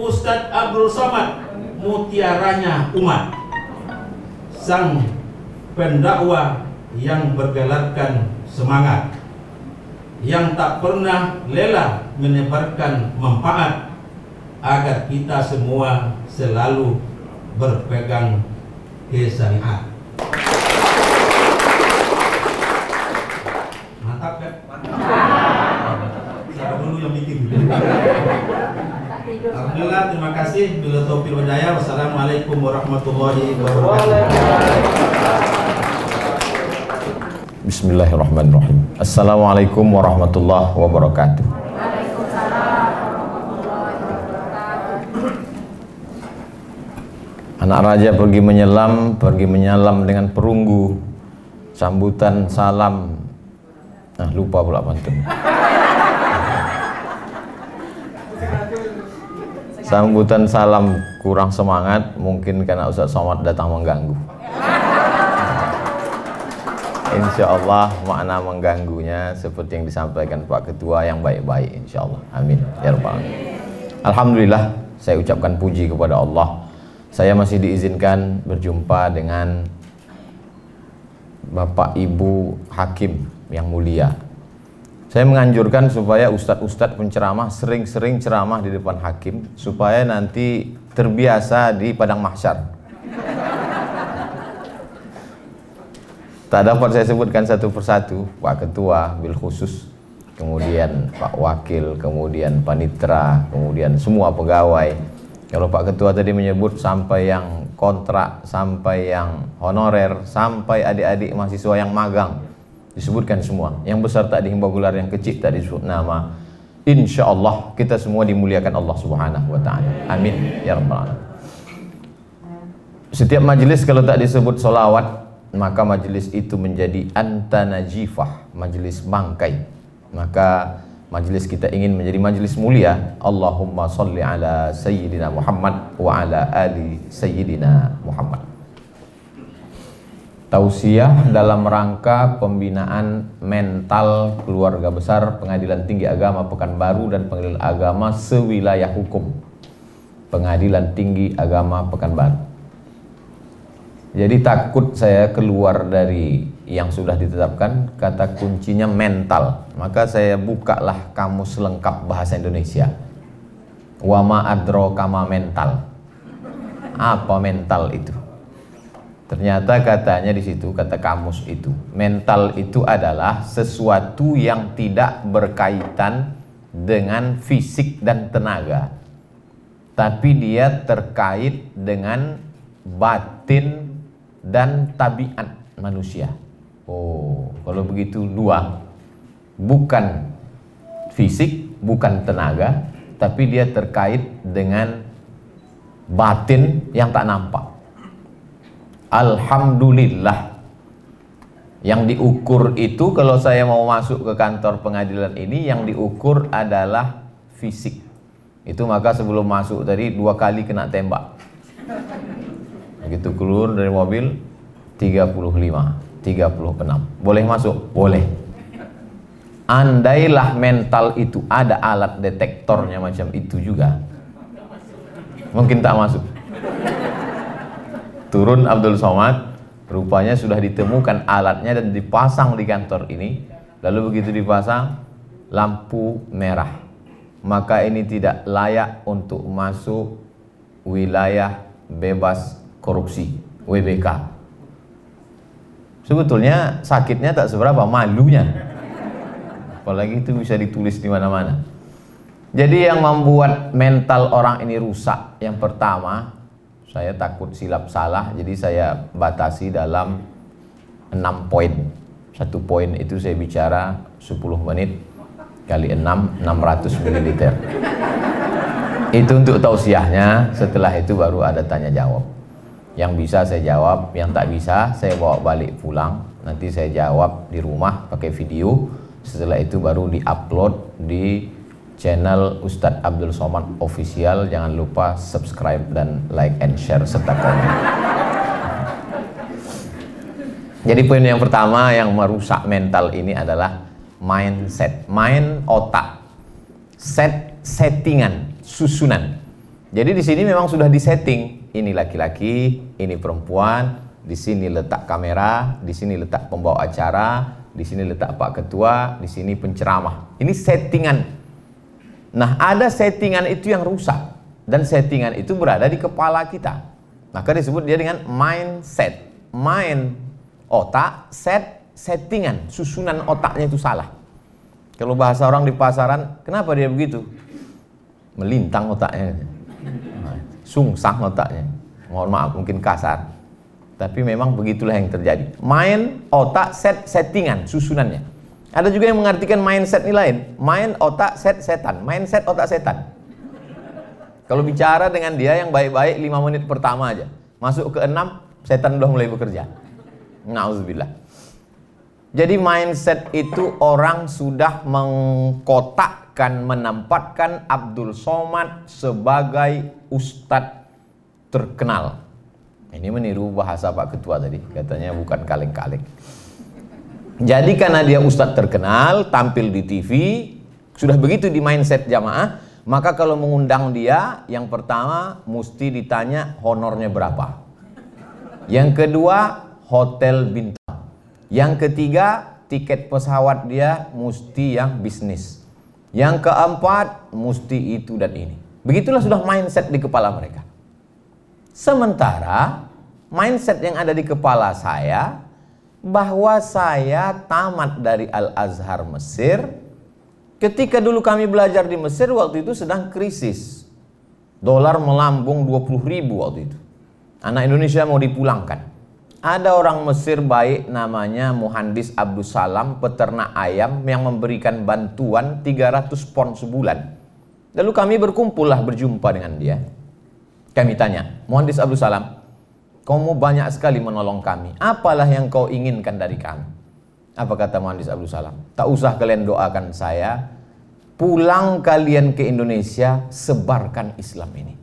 Ustadz Abdul Somad mutiaranya umat sang pendakwa yang bergelarkan semangat yang tak pernah lelah menyebarkan manfaat agar kita semua selalu berpegang syariat. Mantap kan? Saya dulu yang bikin. Alhamdulillah, terima kasih. Bila taufiq hidayah. Wassalamualaikum warahmatullahi wabarakatuh. Bismillahirrahmanirrahim. Assalamualaikum warahmatullahi wabarakatuh. Anak raja pergi menyelam, pergi menyelam dengan perunggu. Sambutan salam. Nah, lupa pula pantun. Sambutan salam kurang semangat, mungkin karena Ustaz Somad datang mengganggu. Insya Allah makna mengganggunya seperti yang disampaikan Pak Ketua yang baik-baik Insya Allah Amin. Ya Rabbal Alhamdulillah saya ucapkan puji kepada Allah. Saya masih diizinkan berjumpa dengan Bapak Ibu Hakim yang mulia Saya menganjurkan supaya ustadz-ustadz penceramah sering-sering ceramah di depan hakim Supaya nanti terbiasa di padang mahsyar Tak dapat saya sebutkan satu persatu, Pak Ketua, bil khusus, kemudian Pak Wakil, kemudian Panitra, kemudian semua pegawai. Kalau Pak Ketua tadi menyebut sampai yang kontrak, sampai yang honorer, sampai adik-adik mahasiswa yang magang, disebutkan semua. Yang besar tak dihimbau gelar, yang kecil tak disebut nama. Insya Allah kita semua dimuliakan Allah Subhanahu Wa Taala. Amin ya rabbal alamin. Setiap majelis kalau tak disebut solawat maka majelis itu menjadi antanajifah, majelis bangkai. Maka majelis kita ingin menjadi majelis mulia. Allahumma salli ala sayyidina Muhammad wa ala ali sayyidina Muhammad. Tausiah dalam rangka pembinaan mental keluarga besar Pengadilan Tinggi Agama Pekanbaru dan Pengadilan Agama sewilayah hukum. Pengadilan Tinggi Agama Pekanbaru. Jadi takut saya keluar dari yang sudah ditetapkan kata kuncinya mental. Maka saya bukalah kamus lengkap bahasa Indonesia. Wama adro kama mental. Apa mental itu? Ternyata katanya di situ kata kamus itu, mental itu adalah sesuatu yang tidak berkaitan dengan fisik dan tenaga. Tapi dia terkait dengan batin dan tabiat manusia. Oh, kalau begitu dua. Bukan fisik, bukan tenaga, tapi dia terkait dengan batin yang tak nampak. Alhamdulillah. Yang diukur itu kalau saya mau masuk ke kantor pengadilan ini yang diukur adalah fisik. Itu maka sebelum masuk tadi dua kali kena tembak. Begitu keluar dari mobil 35, 36. Boleh masuk? Boleh. Andailah mental itu ada alat detektornya macam itu juga. Mungkin tak masuk. Turun Abdul Somad, rupanya sudah ditemukan alatnya dan dipasang di kantor ini. Lalu begitu dipasang, lampu merah. Maka ini tidak layak untuk masuk wilayah bebas korupsi WBK sebetulnya sakitnya tak seberapa malunya apalagi itu bisa ditulis di mana-mana jadi yang membuat mental orang ini rusak yang pertama saya takut silap salah jadi saya batasi dalam 6 poin satu poin itu saya bicara 10 menit kali 6 600 mililiter itu untuk tausiahnya setelah itu baru ada tanya jawab yang bisa saya jawab, yang tak bisa saya bawa balik pulang. Nanti saya jawab di rumah pakai video. Setelah itu baru di-upload di channel Ustadz Abdul Somad Official. Jangan lupa subscribe dan like and share serta komen. Jadi poin yang pertama yang merusak mental ini adalah mindset, mind otak, set settingan, susunan. Jadi di sini memang sudah disetting. Ini laki-laki, ini perempuan, di sini letak kamera, di sini letak pembawa acara, di sini letak Pak Ketua, di sini penceramah. Ini settingan. Nah, ada settingan itu yang rusak dan settingan itu berada di kepala kita. Maka disebut dia dengan mindset. Mind otak, set settingan, susunan otaknya itu salah. Kalau bahasa orang di pasaran, kenapa dia begitu? Melintang otaknya. Sungsang otaknya. Mohon maaf mungkin kasar. Tapi memang begitulah yang terjadi. Mind, otak, set, settingan, susunannya. Ada juga yang mengartikan mindset ini lain. Mind, otak, set, setan. Mindset, otak, setan. Kalau bicara dengan dia yang baik-baik 5 menit pertama aja. Masuk ke 6, setan udah mulai bekerja. Nauzubillah. Jadi mindset itu orang sudah mengkotakkan, menempatkan Abdul Somad sebagai ustadz terkenal. Ini meniru bahasa Pak Ketua tadi, katanya bukan kaleng-kaleng. Jadi karena dia ustadz terkenal, tampil di TV, sudah begitu di mindset jamaah, maka kalau mengundang dia, yang pertama mesti ditanya honornya berapa. Yang kedua, hotel bintang. Yang ketiga, tiket pesawat dia mesti yang bisnis. Yang keempat, mesti itu dan ini. Begitulah sudah mindset di kepala mereka. Sementara mindset yang ada di kepala saya bahwa saya tamat dari Al-Azhar Mesir. Ketika dulu kami belajar di Mesir waktu itu sedang krisis. Dolar melambung 20 ribu waktu itu. Anak Indonesia mau dipulangkan. Ada orang Mesir baik namanya Muhandis Abdul Salam, peternak ayam yang memberikan bantuan 300 pon sebulan. Lalu kami berkumpullah berjumpa dengan dia. Kami tanya, Muhandis Abdul Salam, kamu banyak sekali menolong kami. Apalah yang kau inginkan dari kami? Apa kata Muhandis Abdul Salam? Tak usah kalian doakan saya. Pulang kalian ke Indonesia, sebarkan Islam ini.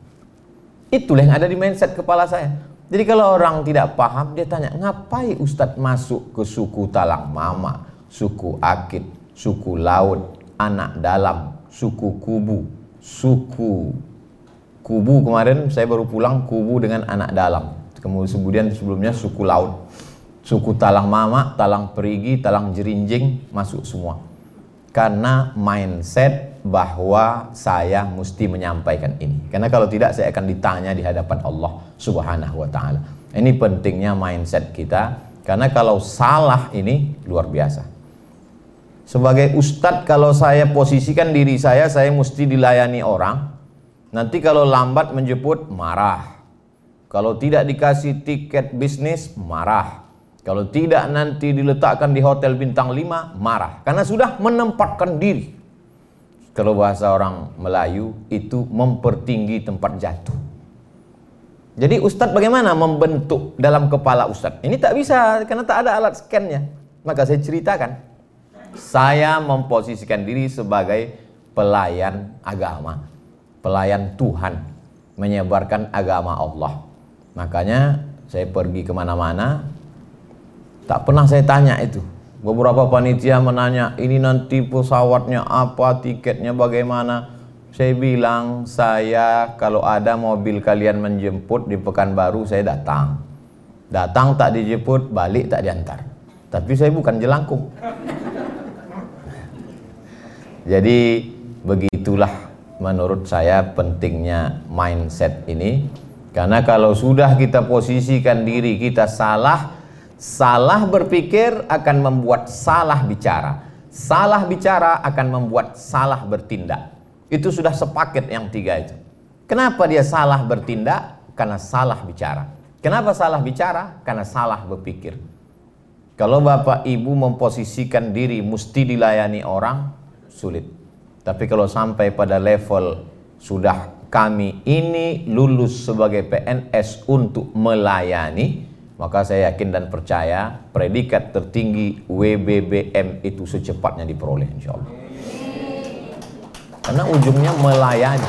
Itulah yang ada di mindset kepala saya. Jadi kalau orang tidak paham, dia tanya, ngapain Ustadz masuk ke suku Talang Mama, suku Akit, suku Laut, anak dalam, suku Kubu, suku Kubu kemarin saya baru pulang Kubu dengan anak dalam. Kemudian sebelumnya suku Laut, suku Talang Mama, Talang Perigi, Talang Jerinjing masuk semua. Karena mindset bahwa saya mesti menyampaikan ini. Karena kalau tidak saya akan ditanya di hadapan Allah Subhanahu wa taala. Ini pentingnya mindset kita karena kalau salah ini luar biasa. Sebagai ustadz kalau saya posisikan diri saya saya mesti dilayani orang. Nanti kalau lambat menjemput marah. Kalau tidak dikasih tiket bisnis marah. Kalau tidak nanti diletakkan di hotel bintang 5 marah karena sudah menempatkan diri kalau bahasa orang Melayu itu mempertinggi tempat jatuh. Jadi Ustadz bagaimana membentuk dalam kepala Ustadz? Ini tak bisa karena tak ada alat scannya. Maka saya ceritakan. Saya memposisikan diri sebagai pelayan agama. Pelayan Tuhan. Menyebarkan agama Allah. Makanya saya pergi ke mana-mana. Tak pernah saya tanya itu Beberapa panitia menanya, ini nanti pesawatnya apa, tiketnya bagaimana? Saya bilang, saya kalau ada mobil kalian menjemput di Pekanbaru, saya datang. Datang tak dijemput, balik tak diantar. Tapi saya bukan jelangkung. Jadi begitulah menurut saya pentingnya mindset ini. Karena kalau sudah kita posisikan diri kita salah, Salah berpikir akan membuat salah bicara. Salah bicara akan membuat salah bertindak. Itu sudah sepaket yang tiga itu. Kenapa dia salah bertindak? Karena salah bicara. Kenapa salah bicara? Karena salah berpikir. Kalau bapak ibu memposisikan diri mesti dilayani orang, sulit. Tapi kalau sampai pada level sudah kami ini lulus sebagai PNS untuk melayani, maka saya yakin dan percaya predikat tertinggi WBBM itu secepatnya diperoleh insya Allah. Karena ujungnya melayani.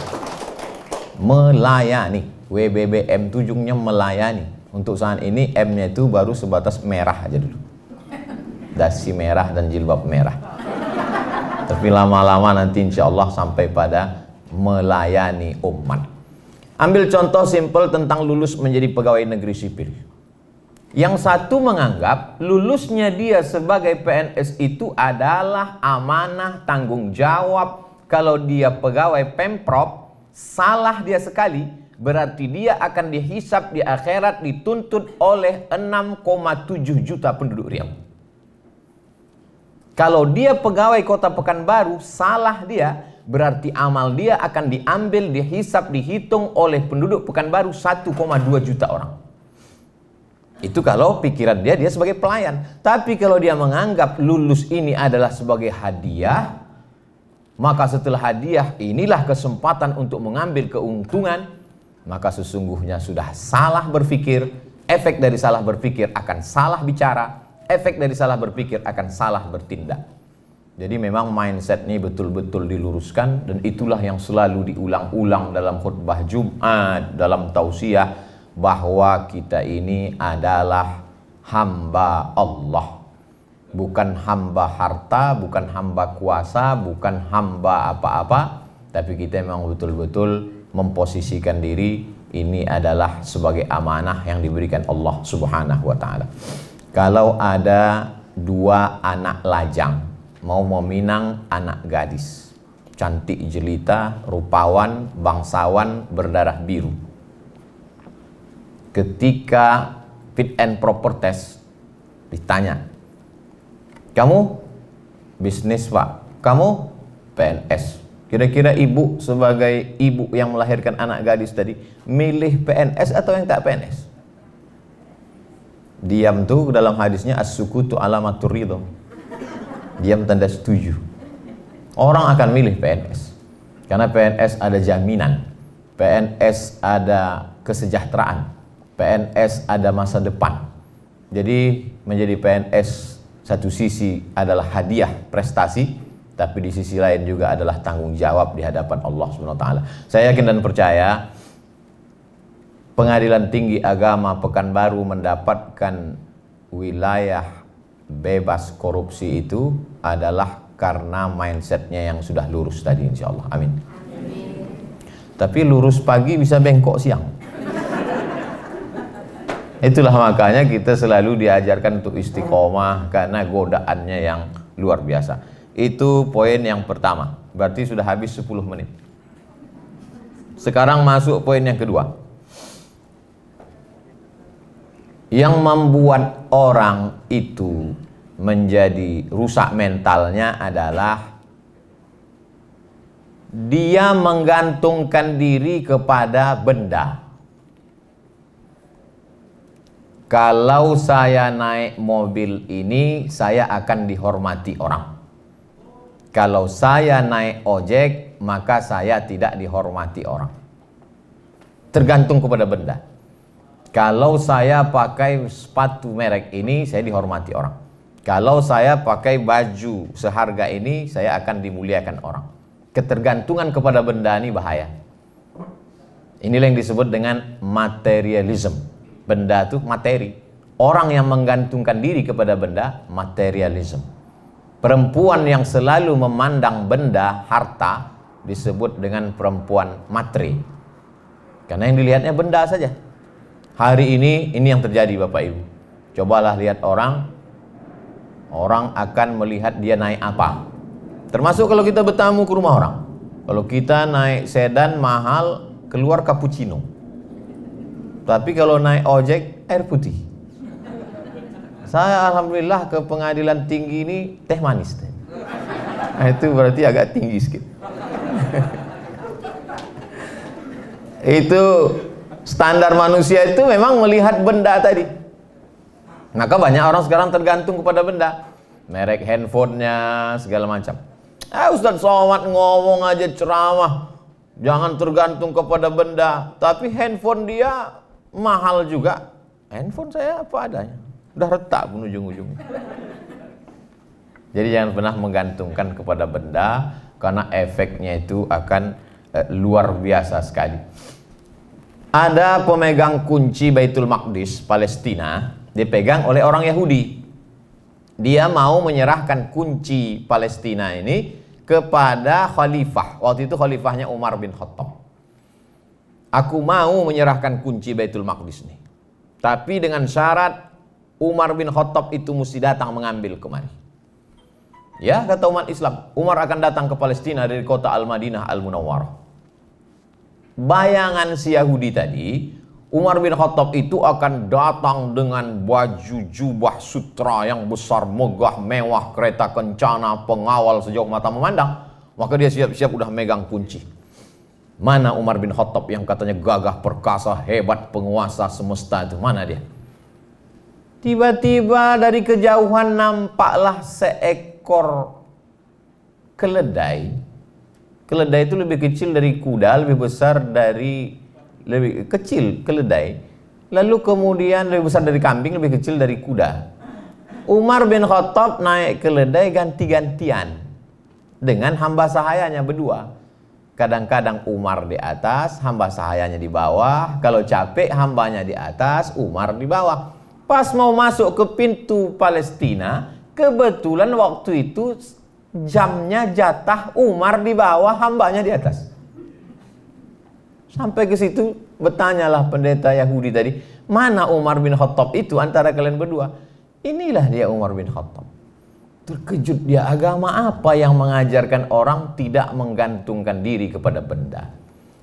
Melayani. WBBM itu ujungnya melayani. Untuk saat ini M-nya itu baru sebatas merah aja dulu. Dasi merah dan jilbab merah. Tapi lama-lama nanti insya Allah sampai pada melayani umat. Ambil contoh simpel tentang lulus menjadi pegawai negeri sipil. Yang satu menganggap lulusnya dia sebagai PNS itu adalah amanah tanggung jawab. Kalau dia pegawai Pemprov, salah dia sekali, berarti dia akan dihisap di akhirat dituntut oleh 6,7 juta penduduk Riau. Kalau dia pegawai kota Pekanbaru, salah dia, berarti amal dia akan diambil, dihisap, dihitung oleh penduduk Pekanbaru 1,2 juta orang. Itu kalau pikiran dia dia sebagai pelayan. Tapi kalau dia menganggap lulus ini adalah sebagai hadiah, maka setelah hadiah inilah kesempatan untuk mengambil keuntungan, maka sesungguhnya sudah salah berpikir, efek dari salah berpikir akan salah bicara, efek dari salah berpikir akan salah bertindak. Jadi memang mindset ini betul-betul diluruskan dan itulah yang selalu diulang-ulang dalam khutbah Jumat, dalam tausiah bahwa kita ini adalah hamba Allah. Bukan hamba harta, bukan hamba kuasa, bukan hamba apa-apa, tapi kita memang betul-betul memposisikan diri ini adalah sebagai amanah yang diberikan Allah Subhanahu wa taala. Kalau ada dua anak lajang mau meminang anak gadis. Cantik jelita, rupawan, bangsawan, berdarah biru. Ketika fit and proper test ditanya, kamu bisnis pak, kamu PNS. Kira-kira ibu sebagai ibu yang melahirkan anak gadis tadi milih PNS atau yang tak PNS? Diam tuh dalam hadisnya as-sukutu alamatur ridho diam tanda setuju. Orang akan milih PNS. Karena PNS ada jaminan. PNS ada kesejahteraan. PNS ada masa depan. Jadi menjadi PNS satu sisi adalah hadiah prestasi, tapi di sisi lain juga adalah tanggung jawab di hadapan Allah Subhanahu wa taala. Saya yakin dan percaya Pengadilan Tinggi Agama Pekanbaru mendapatkan wilayah bebas korupsi itu adalah karena mindsetnya yang sudah lurus tadi insya Allah amin. amin tapi lurus pagi bisa bengkok siang. Itulah makanya kita selalu diajarkan untuk istiqomah karena godaannya yang luar biasa. Itu poin yang pertama. Berarti sudah habis 10 menit. Sekarang masuk poin yang kedua. Yang membuat orang itu menjadi rusak mentalnya adalah dia menggantungkan diri kepada benda. Kalau saya naik mobil ini, saya akan dihormati orang. Kalau saya naik ojek, maka saya tidak dihormati orang. Tergantung kepada benda. Kalau saya pakai sepatu merek ini, saya dihormati orang. Kalau saya pakai baju seharga ini, saya akan dimuliakan orang. Ketergantungan kepada benda ini bahaya. Inilah yang disebut dengan materialism. Benda itu materi. Orang yang menggantungkan diri kepada benda, materialism. Perempuan yang selalu memandang benda, harta, disebut dengan perempuan materi. Karena yang dilihatnya benda saja Hari ini ini yang terjadi Bapak Ibu. Cobalah lihat orang orang akan melihat dia naik apa. Termasuk kalau kita bertamu ke rumah orang. Kalau kita naik sedan mahal keluar cappuccino. Tapi kalau naik ojek air putih. Saya alhamdulillah ke pengadilan tinggi ini teh manis. Nah, itu berarti agak tinggi sedikit. itu Standar manusia itu memang melihat benda tadi. Maka banyak orang sekarang tergantung kepada benda. Merek handphonenya, segala macam. Eh Ustaz Somad ngomong aja ceramah. Jangan tergantung kepada benda. Tapi handphone dia mahal juga. Handphone saya apa adanya. Udah retak pun ujung-ujung. Jadi jangan pernah menggantungkan kepada benda karena efeknya itu akan eh, luar biasa sekali. Ada pemegang kunci Baitul Maqdis Palestina dipegang oleh orang Yahudi. Dia mau menyerahkan kunci Palestina ini kepada khalifah. Waktu itu khalifahnya Umar bin Khattab. Aku mau menyerahkan kunci Baitul Maqdis nih. Tapi dengan syarat Umar bin Khattab itu mesti datang mengambil kemari. Ya, kata umat Islam, Umar akan datang ke Palestina dari kota Al-Madinah Al-Munawwarah. Bayangan si Yahudi tadi, Umar bin Khattab itu akan datang dengan baju jubah sutra yang besar, megah, mewah, kereta kencana, pengawal sejauh mata memandang. Maka dia siap-siap udah megang kunci. Mana Umar bin Khattab yang katanya gagah, perkasa, hebat, penguasa semesta itu? Mana dia? Tiba-tiba dari kejauhan nampaklah seekor keledai. Keledai itu lebih kecil dari kuda, lebih besar dari lebih kecil keledai. Lalu kemudian lebih besar dari kambing, lebih kecil dari kuda. Umar bin Khattab naik keledai ganti-gantian dengan hamba sahayanya berdua. Kadang-kadang Umar di atas, hamba sahayanya di bawah. Kalau capek, hambanya di atas, Umar di bawah. Pas mau masuk ke pintu Palestina, kebetulan waktu itu jamnya jatah Umar di bawah, hambanya di atas. Sampai ke situ bertanyalah pendeta Yahudi tadi, mana Umar bin Khattab itu antara kalian berdua? Inilah dia Umar bin Khattab. Terkejut dia agama apa yang mengajarkan orang tidak menggantungkan diri kepada benda.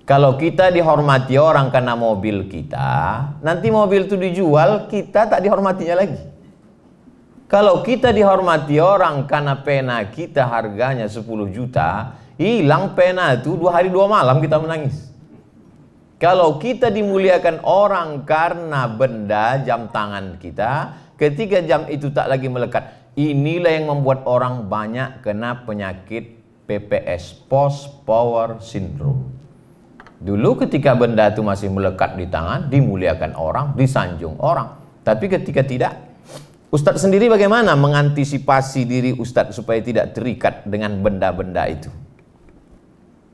Kalau kita dihormati orang karena mobil kita, nanti mobil itu dijual, kita tak dihormatinya lagi. Kalau kita dihormati orang karena pena kita harganya 10 juta, hilang pena itu dua hari dua malam kita menangis. Kalau kita dimuliakan orang karena benda jam tangan kita, ketika jam itu tak lagi melekat, inilah yang membuat orang banyak kena penyakit PPS, Post Power Syndrome. Dulu ketika benda itu masih melekat di tangan, dimuliakan orang, disanjung orang. Tapi ketika tidak, Ustadz sendiri bagaimana mengantisipasi diri Ustadz supaya tidak terikat dengan benda-benda itu?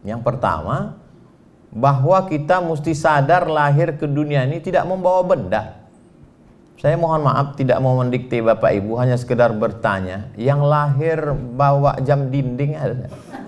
Yang pertama, bahwa kita mesti sadar lahir ke dunia ini tidak membawa benda. Saya mohon maaf tidak mau mendikte Bapak Ibu, hanya sekedar bertanya, yang lahir bawa jam dinding ada?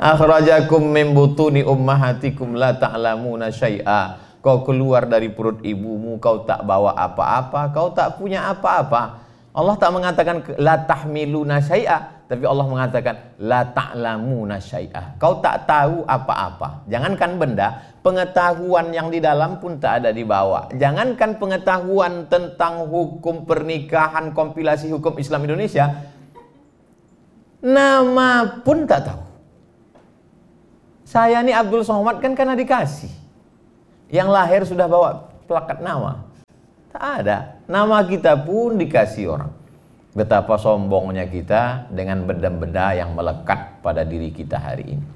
akhrajakum min butuni ummahatikum la ta'lamuna syai'a kau keluar dari perut ibumu kau tak bawa apa-apa kau tak punya apa-apa Allah tak mengatakan la tahmiluna syai'a tapi Allah mengatakan la ta'lamuna syai'a kau tak tahu apa-apa jangankan benda pengetahuan yang di dalam pun tak ada di bawah jangankan pengetahuan tentang hukum pernikahan kompilasi hukum Islam Indonesia nama pun tak tahu saya ini Abdul Somad kan karena dikasih. Yang lahir sudah bawa plakat nama. Tak ada. Nama kita pun dikasih orang. Betapa sombongnya kita dengan benda-benda yang melekat pada diri kita hari ini.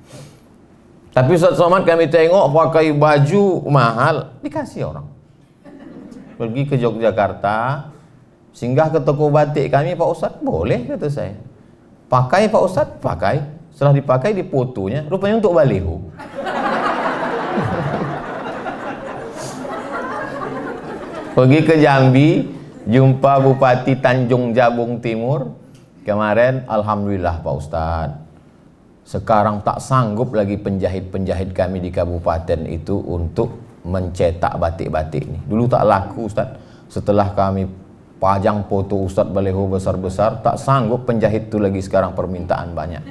Tapi Ustaz Somad kami tengok pakai baju mahal, dikasih orang. Pergi ke Yogyakarta, singgah ke toko batik kami Pak Ustaz, boleh kata saya. Pakai Pak Ustaz, pakai. Setelah dipakai di fotonya, rupanya untuk baliho. Pergi ke Jambi, jumpa Bupati Tanjung Jabung Timur. Kemarin, Alhamdulillah Pak Ustadz. Sekarang tak sanggup lagi penjahit-penjahit kami di kabupaten itu untuk mencetak batik-batik ini. Dulu tak laku Ustadz. Setelah kami pajang foto Ustadz baleho besar-besar, tak sanggup penjahit itu lagi sekarang permintaan banyak.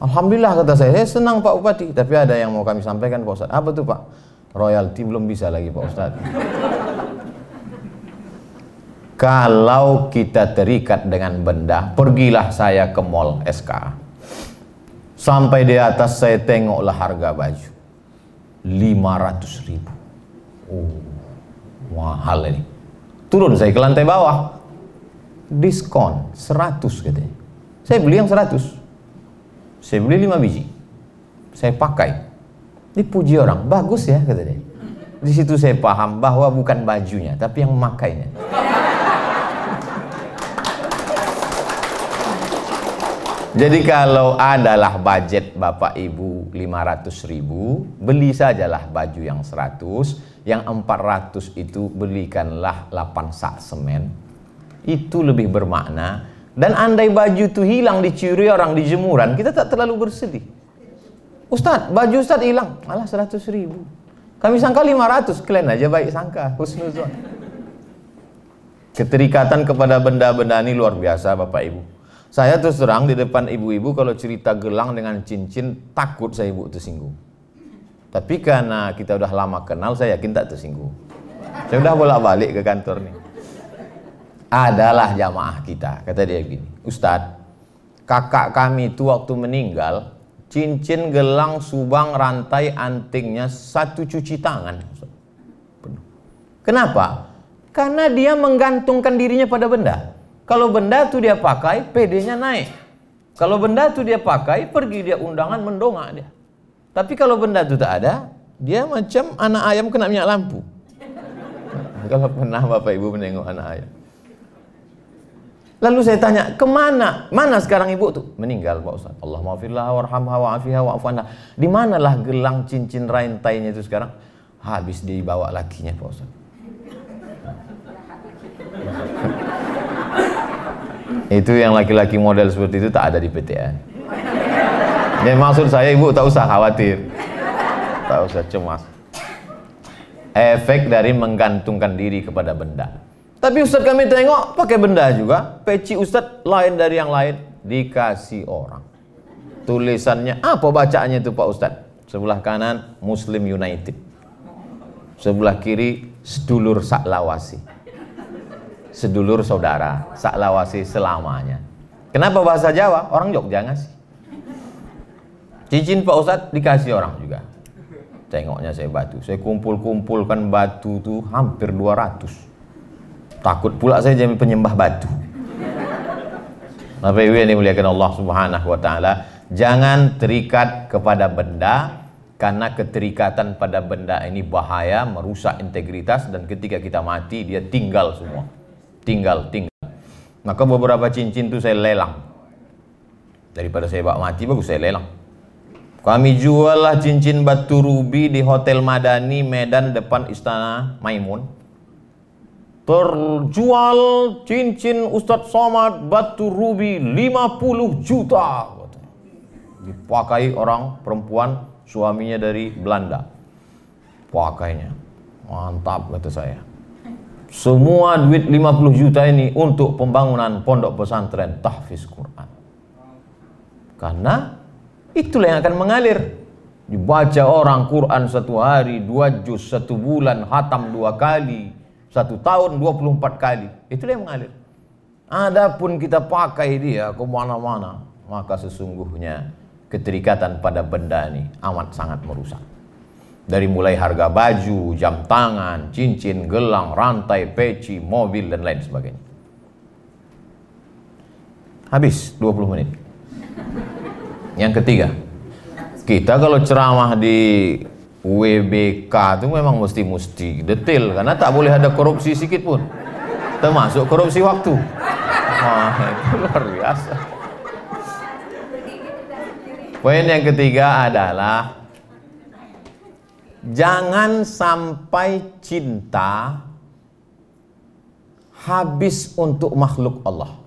Alhamdulillah kata saya, saya senang Pak Bupati. Tapi ada yang mau kami sampaikan Pak Ustadz. Apa tuh Pak? Royalti belum bisa lagi Pak Ustadz. Kalau kita terikat dengan benda, pergilah saya ke mall SK. Sampai di atas saya tengoklah harga baju. 500 ribu. Oh, mahal ini. Turun saya ke lantai bawah. Diskon 100 katanya. Saya beli yang 100 saya beli lima biji. Saya pakai. Dipuji orang, bagus ya kata dia. Di situ saya paham bahwa bukan bajunya, tapi yang memakainya. Jadi kalau adalah budget Bapak Ibu 500 ribu, beli sajalah baju yang 100, yang 400 itu belikanlah 8 sak semen. Itu lebih bermakna dan andai baju itu hilang dicuri orang di jemuran, kita tak terlalu bersedih. Ustadz, baju Ustadz hilang. Malah 100 ribu. Kami sangka 500, kalian aja baik sangka. Husnuzon. Keterikatan kepada benda-benda ini luar biasa Bapak Ibu. Saya terus terang di depan ibu-ibu kalau cerita gelang dengan cincin takut saya ibu tersinggung. Tapi karena kita udah lama kenal saya yakin tak tersinggung. Saya udah bolak-balik ke kantor nih. Adalah jamaah kita, kata dia gini. Ustadz, kakak kami itu waktu meninggal, cincin gelang subang rantai antingnya satu cuci tangan. Kenapa? Karena dia menggantungkan dirinya pada benda. Kalau benda itu dia pakai, PD-nya naik. Kalau benda itu dia pakai, pergi dia undangan mendongak dia. Tapi kalau benda itu tak ada, dia macam anak ayam kena minyak lampu. Kalau pernah Bapak Ibu menengok anak ayam. Lalu saya tanya, ke mana? Mana sekarang ibu tuh? Meninggal Pak Ustaz. Allah maafillah warhamha wa'afiha wa'afanha. Di manalah gelang cincin rantainya itu sekarang? Habis dibawa lakinya Pak Ustaz. Itu yang laki-laki model seperti itu tak ada di PTN. Dan maksud saya ibu tak usah khawatir. Tak usah cemas. Efek dari menggantungkan diri kepada benda. Tapi Ustadz kami tengok pakai benda juga. Peci Ustadz lain dari yang lain. Dikasih orang. Tulisannya apa bacaannya itu Pak Ustadz? Sebelah kanan Muslim United. Sebelah kiri Sedulur Saklawasi sedulur saudara, saklawasi selamanya. Kenapa bahasa Jawa? Orang Jogja ngasih. Cincin Pak Ustadz dikasih orang juga. Tengoknya saya batu. Saya kumpul-kumpulkan batu tuh hampir 200. Takut pula saya jadi penyembah batu. Bapak Ibu yang dimuliakan Allah Subhanahu wa taala, jangan terikat kepada benda karena keterikatan pada benda ini bahaya, merusak integritas dan ketika kita mati dia tinggal semua tinggal tinggal. Maka beberapa cincin itu saya lelang. Daripada saya bawa mati bagus saya lelang. Kami jual lah cincin batu rubi di Hotel Madani Medan depan Istana Maimun. Terjual cincin Ustadz Somad batu rubi 50 juta dipakai orang perempuan suaminya dari Belanda. Pakainya. Mantap kata saya semua duit 50 juta ini untuk pembangunan pondok pesantren tahfiz Quran. Karena itulah yang akan mengalir. Dibaca orang Quran satu hari, dua juz, satu bulan, hatam dua kali, satu tahun 24 kali. Itulah yang mengalir. Adapun kita pakai dia ke mana-mana, maka sesungguhnya keterikatan pada benda ini amat sangat merusak. Dari mulai harga baju, jam tangan, cincin, gelang, rantai, peci, mobil, dan lain sebagainya. Habis 20 menit. Yang ketiga, kita kalau ceramah di WBK itu memang mesti-mesti detail karena tak boleh ada korupsi sedikit pun. Termasuk korupsi waktu. Wah, itu luar biasa. Poin yang ketiga adalah Jangan sampai cinta habis untuk makhluk Allah.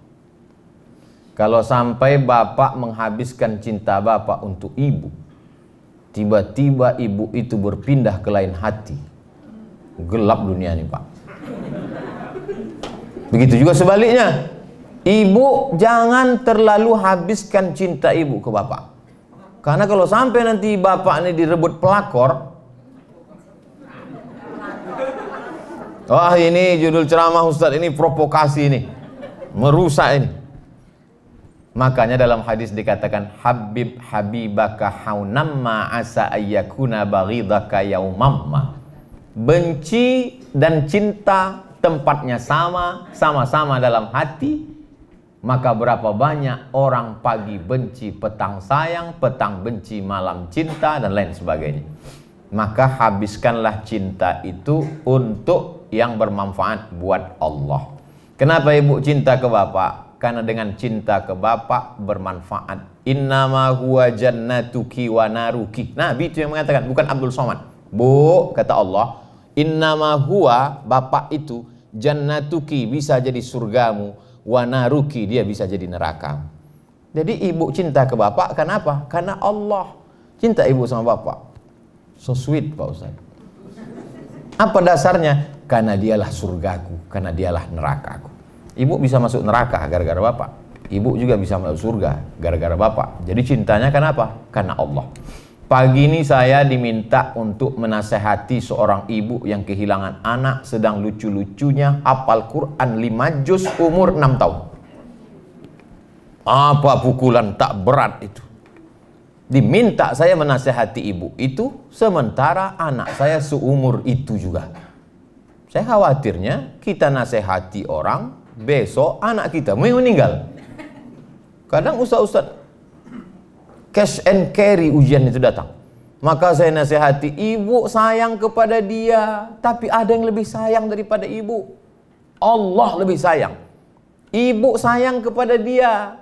Kalau sampai bapak menghabiskan cinta bapak untuk ibu, tiba-tiba ibu itu berpindah ke lain hati. Gelap dunia ini, Pak. Begitu juga sebaliknya. Ibu jangan terlalu habiskan cinta ibu ke bapak. Karena kalau sampai nanti bapak ini direbut pelakor, Wah ini judul ceramah Ustaz ini provokasi ini. Merusak ini. Makanya dalam hadis dikatakan Habib habibaka haunamma asa ayyakuna baghidaka yaumamma. Benci dan cinta tempatnya sama, sama-sama dalam hati. Maka berapa banyak orang pagi benci, petang sayang, petang benci, malam cinta dan lain sebagainya. Maka habiskanlah cinta itu untuk yang bermanfaat buat Allah. Kenapa ibu cinta ke bapak? Karena dengan cinta ke bapak bermanfaat. Innama huwa jannatuki wa naruki. Nabi itu yang mengatakan, bukan Abdul Somad. Bu, kata Allah, innama huwa bapak itu jannatuki bisa jadi surgamu, wa naruki dia bisa jadi neraka. Jadi ibu cinta ke bapak kenapa? Karena Allah. Cinta ibu sama bapak. So sweet Pak Ustaz. Apa dasarnya? Karena dialah surgaku, karena dialah nerakaku. Ibu bisa masuk neraka gara-gara bapak. Ibu juga bisa masuk surga gara-gara bapak. Jadi cintanya kenapa? Karena Allah. Pagi ini saya diminta untuk menasehati seorang ibu yang kehilangan anak sedang lucu-lucunya hafal Quran 5 juz umur 6 tahun. Apa pukulan tak berat itu? Diminta saya menasehati ibu itu sementara anak saya seumur itu juga. Saya khawatirnya kita nasehati orang besok anak kita meninggal. Kadang ustaz-ustaz cash and carry ujian itu datang. Maka saya nasihati, ibu sayang kepada dia, tapi ada yang lebih sayang daripada ibu. Allah lebih sayang. Ibu sayang kepada dia,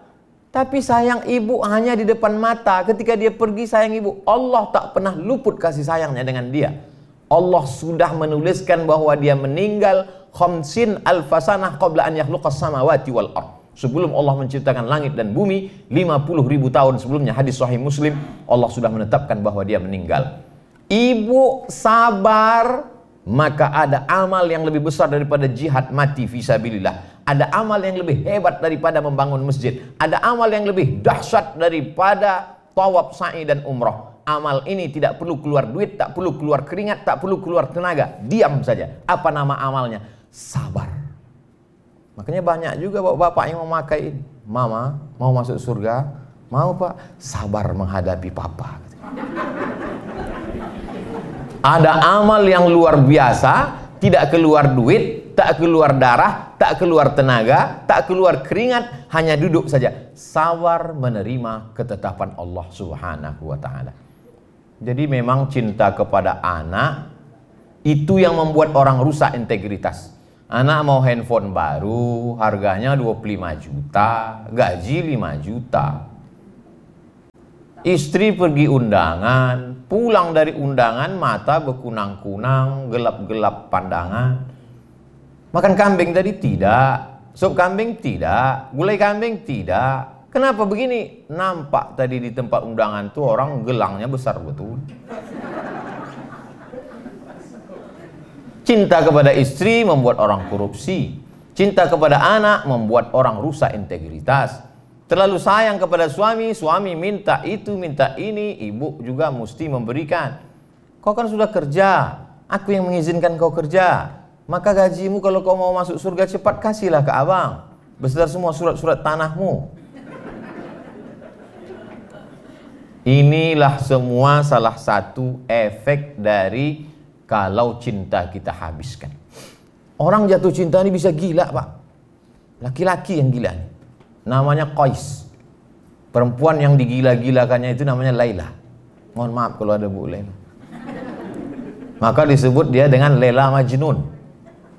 tapi sayang ibu hanya di depan mata. Ketika dia pergi sayang ibu, Allah tak pernah luput kasih sayangnya dengan dia. Allah sudah menuliskan bahwa dia meninggal khamsin alfasanah qabla an yakhluqas samawati wal ardh Sebelum Allah menciptakan langit dan bumi 50 ribu tahun sebelumnya hadis sahih muslim Allah sudah menetapkan bahwa dia meninggal. Ibu sabar maka ada amal yang lebih besar daripada jihad mati visabilillah ada amal yang lebih hebat daripada membangun masjid. Ada amal yang lebih dahsyat daripada tawaf sa'i dan umrah amal ini tidak perlu keluar duit tak perlu keluar keringat tak perlu keluar tenaga diam saja apa nama amalnya sabar Makanya banyak juga bapak-bapak yang memakai ini. Mama, mau masuk surga? Mau pak? Sabar menghadapi papa. Ada amal yang luar biasa, tidak keluar duit, tak keluar darah, tak keluar tenaga, tak keluar keringat, hanya duduk saja. Sabar menerima ketetapan Allah Subhanahu wa taala. Jadi memang cinta kepada anak itu yang membuat orang rusak integritas. Anak mau handphone baru, harganya 25 juta, gaji 5 juta. Istri pergi undangan, pulang dari undangan mata berkunang-kunang, gelap-gelap pandangan. Makan kambing tadi tidak, sup kambing tidak, gulai kambing tidak. Kenapa begini? Nampak tadi di tempat undangan tuh orang gelangnya besar betul. Cinta kepada istri membuat orang korupsi. Cinta kepada anak membuat orang rusak integritas. Terlalu sayang kepada suami, suami minta itu, minta ini, ibu juga mesti memberikan. Kau kan sudah kerja, aku yang mengizinkan kau kerja. Maka gajimu kalau kau mau masuk surga cepat kasihlah ke abang. Beserta semua surat-surat tanahmu. Inilah semua salah satu efek dari kalau cinta kita habiskan. Orang jatuh cinta ini bisa gila, Pak. Laki-laki yang gila. Namanya Qais. Perempuan yang digila-gilakannya itu namanya Laila. Mohon maaf kalau ada Bu Laila. Maka disebut dia dengan Laila Majnun.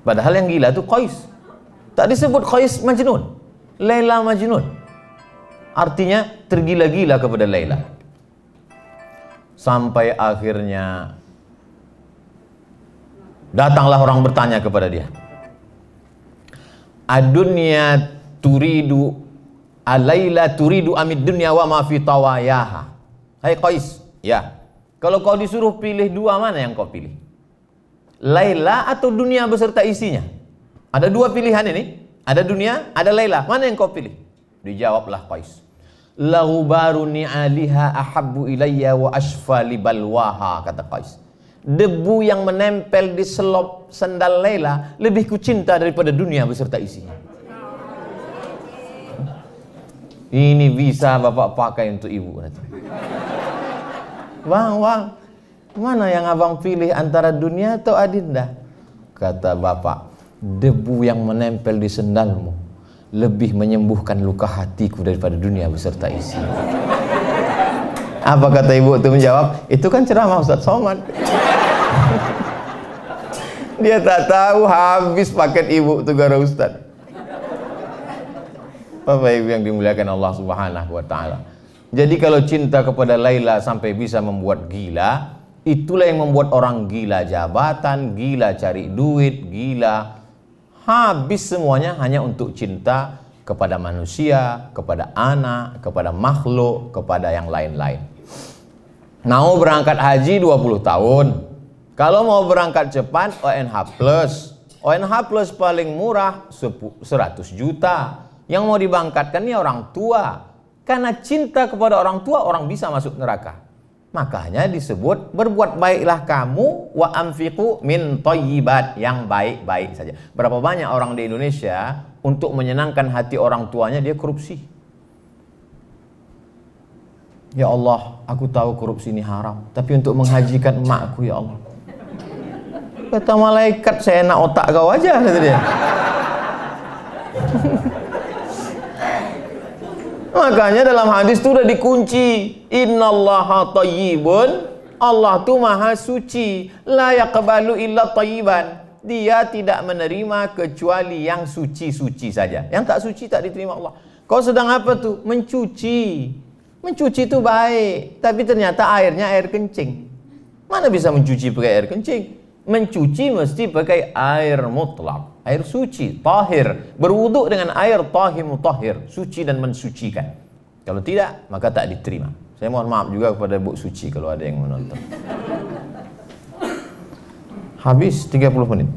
Padahal yang gila itu Qais. Tak disebut Qais Majnun. Laila Majnun. Artinya tergila-gila kepada Laila. Sampai akhirnya Datanglah orang bertanya kepada dia. Adunya turidu alaila turidu amid dunya wa ma fi tawayaha. Hai Qais, ya. Kalau kau disuruh pilih dua mana yang kau pilih? Laila atau dunia beserta isinya? Ada dua pilihan ini. Ada dunia, ada Laila. Mana yang kau pilih? Dijawablah Qais. Lahu baruni aliha ahabbu ilayya wa ashfa balwaha kata Qais debu yang menempel di selop sandal Laila lebih kucinta daripada dunia beserta isinya. Ini bisa bapak pakai untuk ibu nanti. Bang, bang, mana yang abang pilih antara dunia atau adinda? Kata bapak, debu yang menempel di sendalmu lebih menyembuhkan luka hatiku daripada dunia beserta isinya. Apa kata ibu itu menjawab? Itu kan ceramah Ustaz Somad. Dia tak tahu habis paket ibu tuh gara Ustaz. Bapak Ibu yang dimuliakan Allah Subhanahu wa taala. Jadi kalau cinta kepada Laila sampai bisa membuat gila, itulah yang membuat orang gila jabatan, gila cari duit, gila habis semuanya hanya untuk cinta kepada manusia, kepada anak, kepada makhluk, kepada yang lain-lain. Mau berangkat haji 20 tahun. Kalau mau berangkat cepat ONH plus. ONH plus paling murah 100 juta. Yang mau dibangkatkan ini orang tua. Karena cinta kepada orang tua orang bisa masuk neraka. Makanya disebut berbuat baiklah kamu wa amfiqu min thayyibat yang baik-baik saja. Berapa banyak orang di Indonesia untuk menyenangkan hati orang tuanya dia korupsi. Ya Allah, aku tahu korupsi ini haram, tapi untuk menghajikan emakku ya Allah. Kata malaikat, saya enak otak kau aja kata dia. Makanya dalam hadis itu udah dikunci. Innallaha tayyibun. Allah tuh maha suci. La yaqbalu illa tayyiban. Dia tidak menerima kecuali yang suci-suci saja. Yang tak suci tak diterima Allah. Kau sedang apa tuh? Mencuci. Mencuci itu baik. Tapi ternyata airnya air kencing. Mana bisa mencuci pakai air kencing? Mencuci mesti pakai air mutlak air suci, tahir, berwuduk dengan air tahir mutahhir, suci dan mensucikan. Kalau tidak, maka tak diterima. Saya mohon maaf juga kepada Bu Suci kalau ada yang menonton. Habis 30 menit.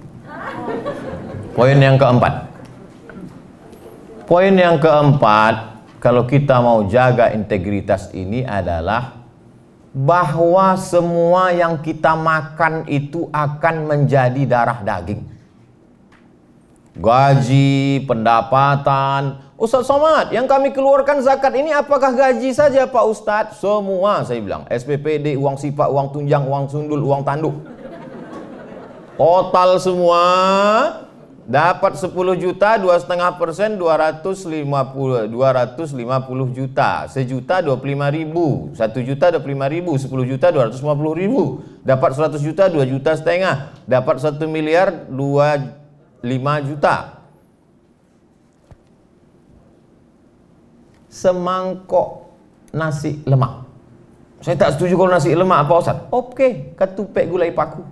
Poin yang keempat. Poin yang keempat, kalau kita mau jaga integritas ini adalah bahwa semua yang kita makan itu akan menjadi darah daging gaji, pendapatan. Ustaz Somad, yang kami keluarkan zakat ini apakah gaji saja Pak Ustadz? Semua saya bilang, SPPD, uang sifat, uang tunjang, uang sundul, uang tanduk. Total semua dapat 10 juta, dua setengah persen, 250, 250 juta, sejuta 25 ribu, satu juta 25 ribu, 10 juta 250 ribu, dapat 100 juta, 2 juta setengah, dapat 1 miliar, 2 5 juta. Semangkok nasi lemak. Saya tak setuju kalau nasi lemak apa Ustaz? Oke, ketupek gulai paku.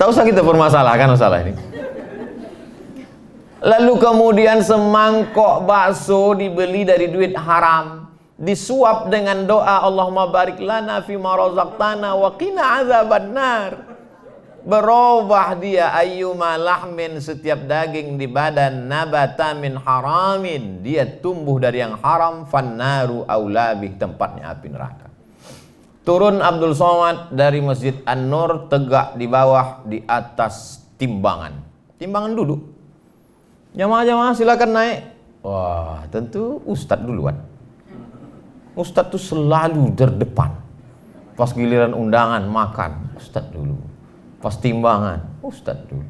tak usah kita permasalahkan masalah ini. Lalu kemudian semangkok bakso dibeli dari duit haram disuap dengan doa Allahumma barik lana fi ma razaqtana wa qina azabannar berubah dia ayyuma lahmin setiap daging di badan nabata min haramin. Dia tumbuh dari yang haram fannaru aulabih tempatnya api neraka. Turun Abdul Somad dari Masjid An-Nur tegak di bawah di atas timbangan. Timbangan duduk. Jamaah-jamaah silakan naik. Wah tentu Ustadz duluan. Ustadz tuh selalu terdepan pas giliran undangan makan. Ustadz dulu pas timbangan Ustaz dulu.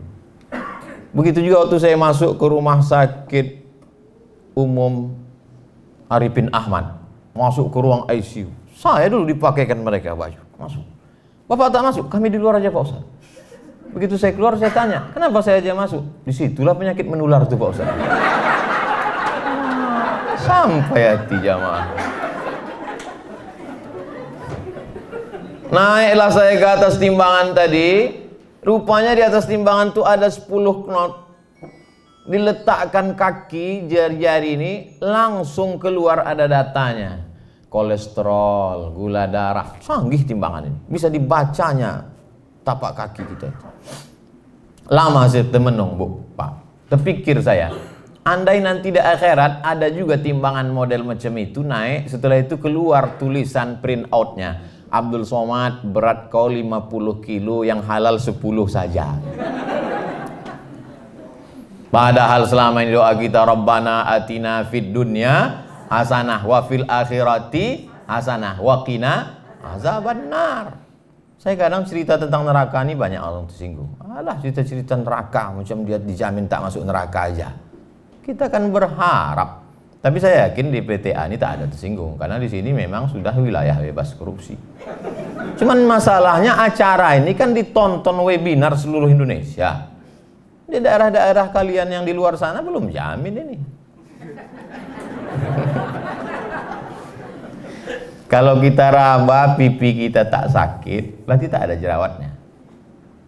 Begitu juga waktu saya masuk ke rumah sakit umum Arifin Ahmad. Masuk ke ruang ICU saya dulu dipakaikan mereka baju. Masuk. Bapak tak masuk? Kami di luar aja Pak Ustaz. Begitu saya keluar saya tanya kenapa saya aja masuk? Di situlah penyakit menular tuh Pak Ustaz. Sampai hati jamaah. Naiklah saya ke atas timbangan tadi, Rupanya di atas timbangan itu ada 10 knot. Diletakkan kaki jari-jari ini langsung keluar ada datanya. Kolesterol, gula darah, canggih timbangan ini. Bisa dibacanya tapak kaki kita itu. Lama saya temenung, Bu, Pak. Terpikir saya, andai nanti di akhirat ada juga timbangan model macam itu naik, setelah itu keluar tulisan print outnya Abdul Somad berat kau 50 kilo yang halal 10 saja. Padahal selama ini doa kita Rabbana atina fid dunya hasanah wa fil akhirati hasanah wa qina azabannar. Saya kadang cerita tentang neraka ini banyak orang tersinggung. Alah cerita-cerita neraka macam dia dijamin tak masuk neraka aja. Kita kan berharap tapi saya yakin di PTA ini tak ada tersinggung karena di sini memang sudah wilayah bebas korupsi. Cuman masalahnya acara ini kan ditonton webinar seluruh Indonesia. Di daerah-daerah kalian yang di luar sana belum jamin ini. Kalau kita raba pipi kita tak sakit, berarti tak ada jerawatnya.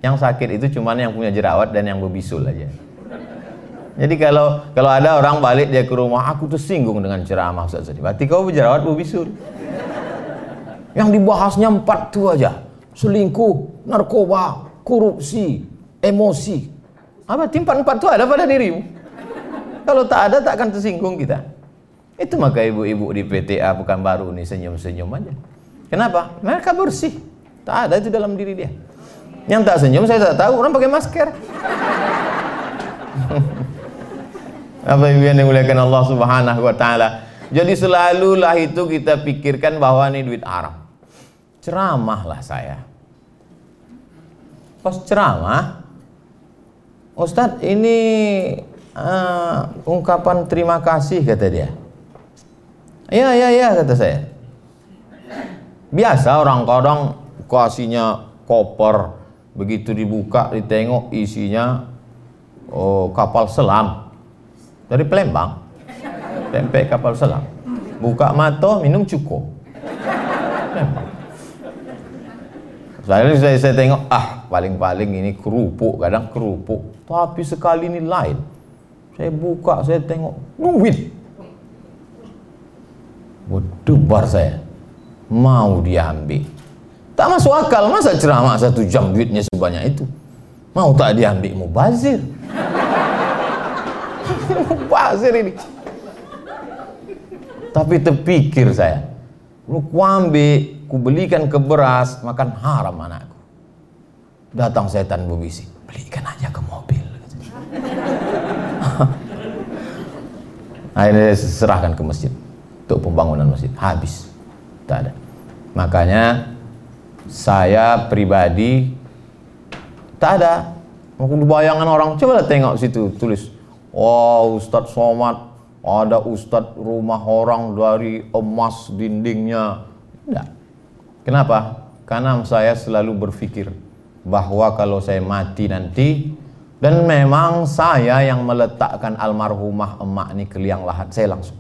Yang sakit itu cuma yang punya jerawat dan yang berbisul aja. Jadi kalau kalau ada orang balik dia ke rumah, aku tersinggung dengan ceramah Ustaz tadi. Berarti kau berjerawat bu bisul. Yang dibahasnya empat tuh aja. Selingkuh, narkoba, korupsi, emosi. Apa timpan empat itu ada pada dirimu? Kalau tak ada tak akan tersinggung kita. Itu maka ibu-ibu di PTA bukan baru nih senyum-senyum aja. Kenapa? Mereka bersih. Tak ada itu dalam diri dia. Yang tak senyum saya tak tahu orang pakai masker. Apa ibu yang dimuliakan Allah Subhanahu wa taala. Jadi selalulah itu kita pikirkan bahwa ini duit haram. Ceramahlah saya. Pas ceramah, Ustadz ini uh, ungkapan terima kasih kata dia. Ya ya ya kata saya. Biasa orang-orang kasihnya koper begitu dibuka ditengok isinya oh, kapal selam dari Palembang tempe kapal selam. Buka mata minum cukup. Saya, saya, saya tengok ah paling-paling ini kerupuk kadang kerupuk. Tapi sekali ini lain. Saya buka saya tengok duit. Berdebar saya. Mau diambil. Tak masuk akal masa ceramah satu jam duitnya sebanyak itu? Mau tak diambil mubazir mubazir ini. Tapi terpikir saya lu ku ambil ku belikan ke beras makan haram anakku. Datang setan berbisik belikan aja ke mobil akhirnya saya serahkan ke masjid untuk pembangunan masjid. Habis tak ada. Makanya saya pribadi tak ada. Bayangan orang coba tengok situ tulis wow Ustadz Somad ada Ustadz rumah orang dari emas dindingnya. Tidak kenapa? Karena saya selalu berpikir bahwa kalau saya mati nanti dan memang saya yang meletakkan almarhumah emak ini ke liang lahat saya langsung.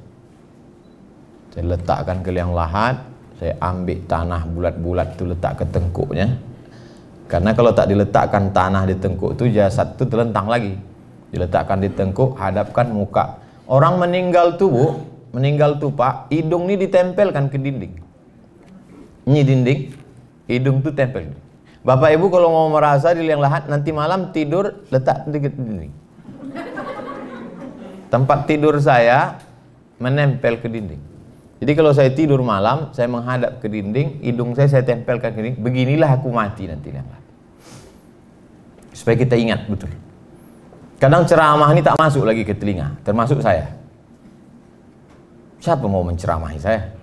Saya letakkan ke liang lahat saya ambil tanah bulat-bulat itu letak ke tengkuknya. Karena kalau tak diletakkan tanah di tengkuk itu jasad itu terlentang lagi diletakkan di tengkuk hadapkan muka. Orang meninggal tuh bu meninggal tuh pak hidung ini ditempelkan ke dinding. Ini dinding hidung tuh tempel. Bapak ibu kalau mau merasa di liang lahat nanti malam tidur letak di dinding. Tempat tidur saya menempel ke dinding. Jadi kalau saya tidur malam, saya menghadap ke dinding, hidung saya saya tempelkan ke dinding, beginilah aku mati nanti. Supaya kita ingat betul. Kadang ceramah ini tak masuk lagi ke telinga, termasuk saya. Siapa mau menceramahi saya?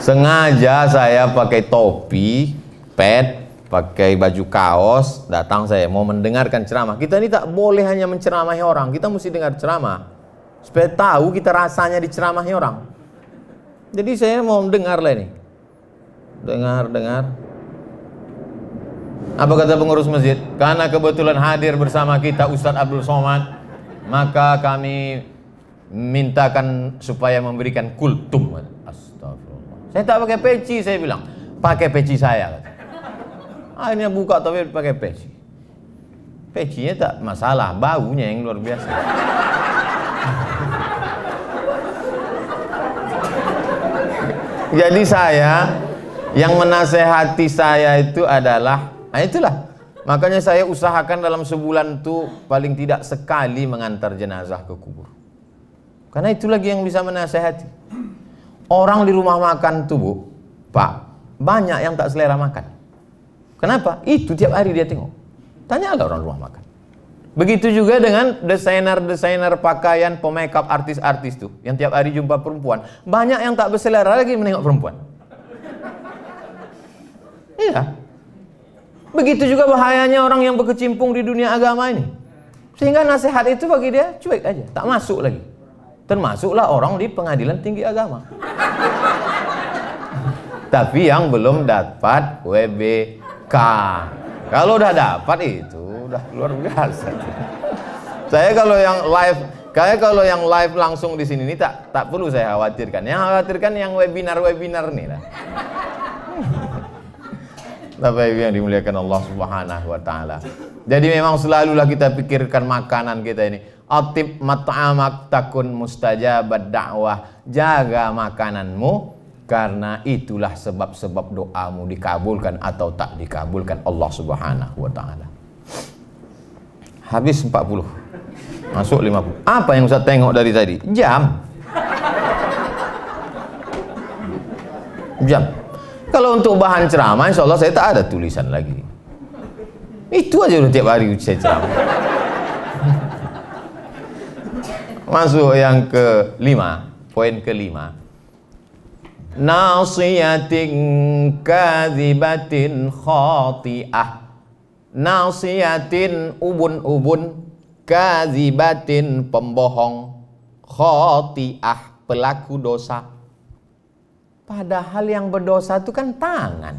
Sengaja saya pakai topi, pet, pakai baju kaos, datang saya mau mendengarkan ceramah. Kita ini tak boleh hanya menceramahi orang, kita mesti dengar ceramah supaya tahu kita rasanya diceramahi orang. Jadi saya mau dengar lah ini. Dengar, dengar. Apa kata pengurus masjid? Karena kebetulan hadir bersama kita Ustadz Abdul Somad, maka kami mintakan supaya memberikan kultum. Astagfirullah. Saya tak pakai peci, saya bilang. Pakai peci saya. Akhirnya buka tapi pakai peci. Pecinya tak masalah, baunya yang luar biasa. Jadi saya yang menasehati saya itu adalah, nah itulah. Makanya saya usahakan dalam sebulan itu paling tidak sekali mengantar jenazah ke kubur. Karena itu lagi yang bisa menasehati. Orang di rumah makan tuh Pak, banyak yang tak selera makan. Kenapa? Itu tiap hari dia tengok. Tanyalah orang rumah makan. Begitu juga dengan desainer-desainer pakaian pemakeup artis-artis tuh yang tiap hari jumpa perempuan. Banyak yang tak berselera lagi menengok perempuan. Iya. Begitu juga bahayanya orang yang berkecimpung di dunia agama ini. Sehingga nasihat itu bagi dia cuek aja, tak masuk lagi. Termasuklah orang di pengadilan tinggi agama. Tapi yang belum dapat WBK. Kalau udah dapat itu udah luar biasa. saya kalau yang live, kayak kalau yang live langsung di sini ini tak tak perlu saya khawatirkan. Yang khawatirkan yang webinar-webinar nih lah. Bapak Ibu yang dimuliakan Allah Subhanahu wa taala. Jadi memang selalulah kita pikirkan makanan kita ini. Atib mat'amak takun mustajabat dakwah. Jaga makananmu karena itulah sebab-sebab doamu dikabulkan atau tak dikabulkan Allah Subhanahu wa taala. Habis 40. Masuk 50. Apa yang Ustaz tengok dari tadi? Jam. Jam. Kalau untuk bahan ceramah insya Allah saya tak ada tulisan lagi. Itu aja udah tiap hari saya ceramah. Masuk yang kelima, poin kelima. Nasiyatin kadhibatin khati'ah. Nasiyatin ubun-ubun kadhibatin pembohong khati'ah pelaku dosa. Padahal yang berdosa itu kan tangan.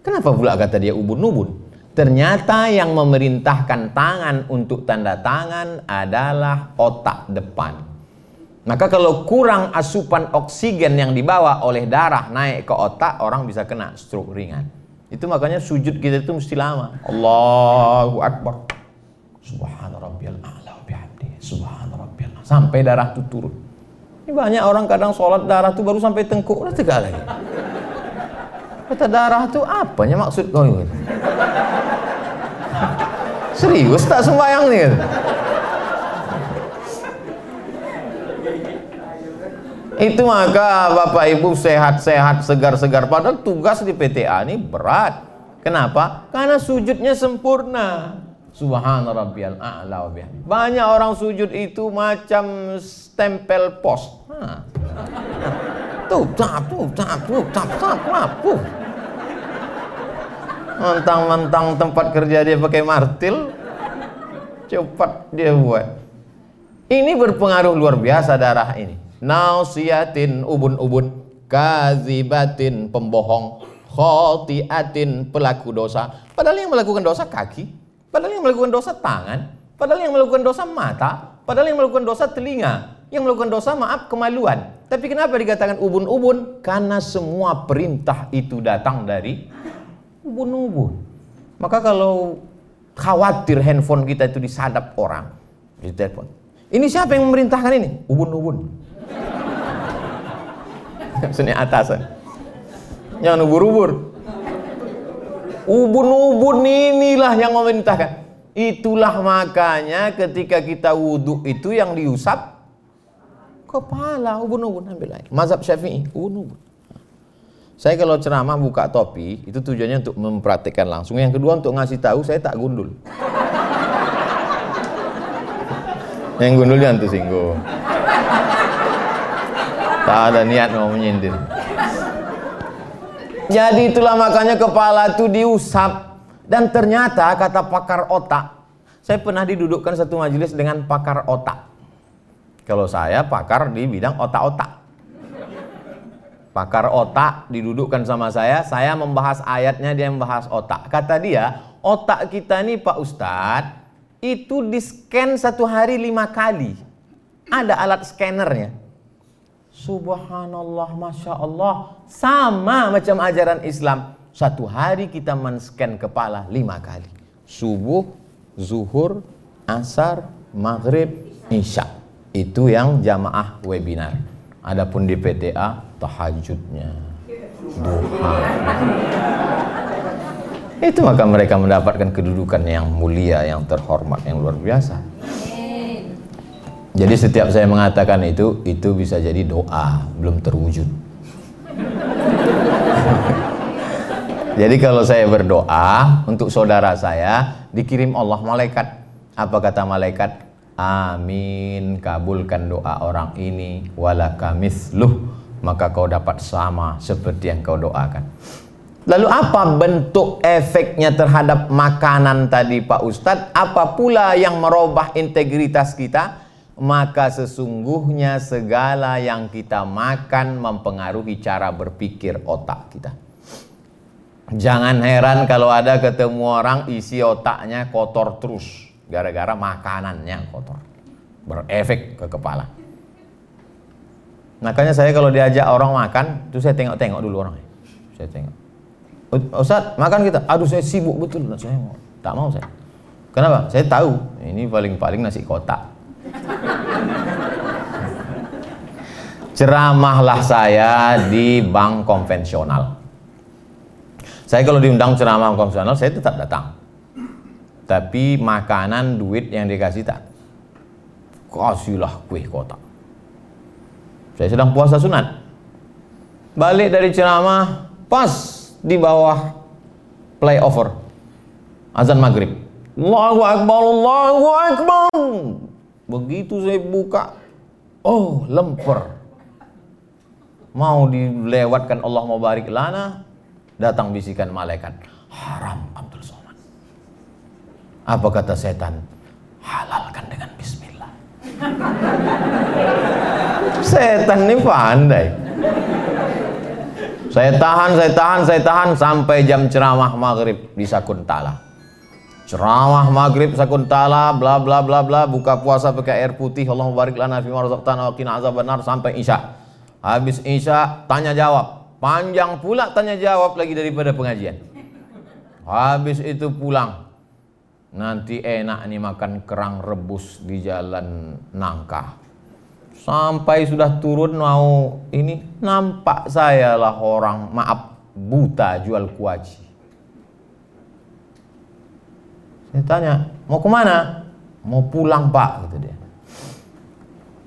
Kenapa pula kata dia ubun-ubun? Ternyata yang memerintahkan tangan untuk tanda tangan adalah otak depan. Maka kalau kurang asupan oksigen yang dibawa oleh darah naik ke otak, orang bisa kena stroke ringan. Itu makanya sujud kita itu mesti lama. Allahu Akbar. Subhana rabbiyal a'la bihamdi. Subhana rabbiyal Sampai darah itu turun. Ini banyak orang kadang sholat darah itu baru sampai tengkuk, udah tegak lagi. Kata darah itu apanya maksud kau ini? Serius tak sembahyang nih? Itu maka Bapak Ibu sehat-sehat, segar-segar. Padahal tugas di PTA ini berat. Kenapa? Karena sujudnya sempurna. Subhana rabbiyal a'la wa Banyak orang sujud itu macam stempel pos. Tuh, tap, tuh, tap, tuh, tap, tap, tap, tuh. Mentang-mentang tempat kerja dia pakai martil, cepat dia buat. Ini berpengaruh luar biasa darah ini. Nausiatin ubun-ubun, kazibatin pembohong, khotiatin pelaku dosa. Padahal yang melakukan dosa kaki, padahal yang melakukan dosa tangan, padahal yang melakukan dosa mata, padahal yang melakukan dosa telinga, yang melakukan dosa maaf kemaluan. Tapi kenapa dikatakan ubun-ubun? Karena semua perintah itu datang dari ubun-ubun. Maka kalau khawatir handphone kita itu disadap orang, di telepon. Ini siapa yang memerintahkan ini? Ubun-ubun. Sini atasan. Jangan ubur-ubur. Ubun-ubun inilah yang memerintahkan. Itulah makanya ketika kita wudhu itu yang diusap kepala ubun-ubun ambil air. Mazhab Syafi'i ubun-ubun. Saya kalau ceramah buka topi itu tujuannya untuk mempraktikkan langsung. Yang kedua untuk ngasih tahu saya tak gundul. Yang gundul jangan tersinggung. Tak ada niat mau menyindir. Jadi itulah makanya kepala itu diusap dan ternyata kata pakar otak, saya pernah didudukkan satu majelis dengan pakar otak. Kalau saya pakar di bidang otak-otak pakar otak didudukkan sama saya, saya membahas ayatnya, dia membahas otak. Kata dia, otak kita ini Pak Ustadz, itu di scan satu hari lima kali. Ada alat scannernya. Subhanallah, Masya Allah. Sama macam ajaran Islam. Satu hari kita men-scan kepala lima kali. Subuh, zuhur, asar, maghrib, isya. Itu yang jamaah webinar. Adapun di PTA tahajudnya, duha. Itu maka mereka mendapatkan kedudukan yang mulia, yang terhormat, yang luar biasa. Jadi setiap saya mengatakan itu, itu bisa jadi doa, belum terwujud. jadi kalau saya berdoa untuk saudara saya, dikirim Allah malaikat. Apa kata malaikat? Amin, kabulkan doa orang ini, walaka misluh maka kau dapat sama seperti yang kau doakan. Lalu apa bentuk efeknya terhadap makanan tadi Pak Ustadz? Apa pula yang merubah integritas kita? Maka sesungguhnya segala yang kita makan mempengaruhi cara berpikir otak kita. Jangan heran kalau ada ketemu orang isi otaknya kotor terus. Gara-gara makanannya kotor. Berefek ke kepala. Makanya saya kalau diajak orang makan, itu saya tengok-tengok dulu orangnya. Saya tengok. Ustaz, makan kita. Aduh, saya sibuk betul. Saya mau. Tak mau saya. Kenapa? Saya tahu ini paling-paling nasi kotak. Ceramahlah saya di bank konvensional. Saya kalau diundang ceramah konvensional, saya tetap datang. Tapi makanan, duit yang dikasih tak. Kasihlah kue kotak. Saya sedang puasa sunat. Balik dari ceramah, pas di bawah playover. Azan maghrib. Allahu Akbar, Allahu Akbar. Begitu saya buka, oh lemper. Mau dilewatkan Allah mau barik lana, datang bisikan malaikat. Haram Abdul Somad. Apa kata setan? Halalkan dengan bismillah. setan ini pandai. Saya tahan, saya tahan, saya tahan sampai jam ceramah maghrib di Sakuntala ceramah maghrib sakuntala bla bla bla bla. Buka puasa pakai air putih. Allah barik lana fi marzaqtana wa qina azabannar. Sampai isya. Habis isya tanya jawab. Panjang pula tanya jawab lagi daripada pengajian. Habis itu pulang. Nanti enak nih makan kerang rebus di jalan nangka sampai sudah turun mau ini nampak saya lah orang. Maaf buta jual kuaci Saya tanya, mau ke mana? Mau pulang pak, gitu dia.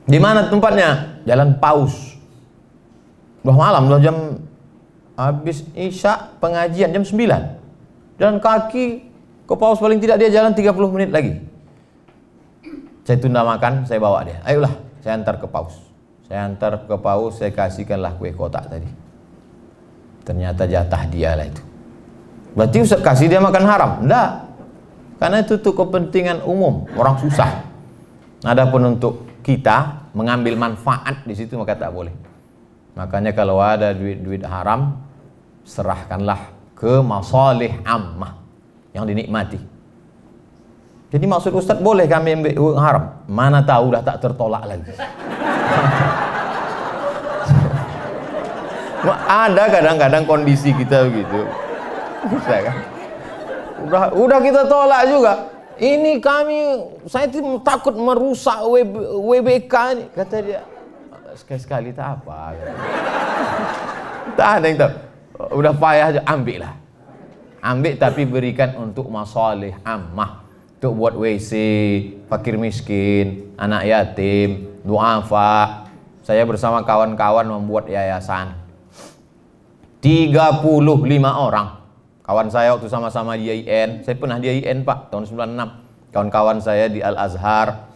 Di mana tempatnya? Jalan Paus. Udah malam, udah jam habis isya pengajian jam 9. Jalan kaki ke Paus paling tidak dia jalan 30 menit lagi. Saya tunda makan, saya bawa dia. Ayolah, saya antar ke Paus. Saya antar ke Paus, saya kasihkanlah kue kotak tadi. Ternyata jatah dia lah itu. Berarti Ustaz kasih dia makan haram? Enggak. Karena itu untuk kepentingan umum, orang susah. Adapun untuk kita mengambil manfaat di situ maka tak boleh. Makanya kalau ada duit-duit haram, serahkanlah ke masalih ammah yang dinikmati. Jadi maksud Ustaz boleh kami ambil uang haram? Mana tahu dah tak tertolak lagi. ada kadang-kadang kondisi kita begitu. Bisa kan? Udah udah kita tolak juga. Ini kami saya takut merusak WB, WBK ini kata dia. Sekali-sekali tak apa. Tak ada yang tahu. Udah payah aja ambil lah. Ambil tapi berikan untuk masalah ammah. Untuk buat WC fakir miskin anak yatim duafa. Saya bersama kawan-kawan membuat yayasan. 35 orang Kawan saya waktu sama-sama di IAIN, saya pernah di IAIN Pak, tahun 96. Kawan-kawan saya di Al-Azhar.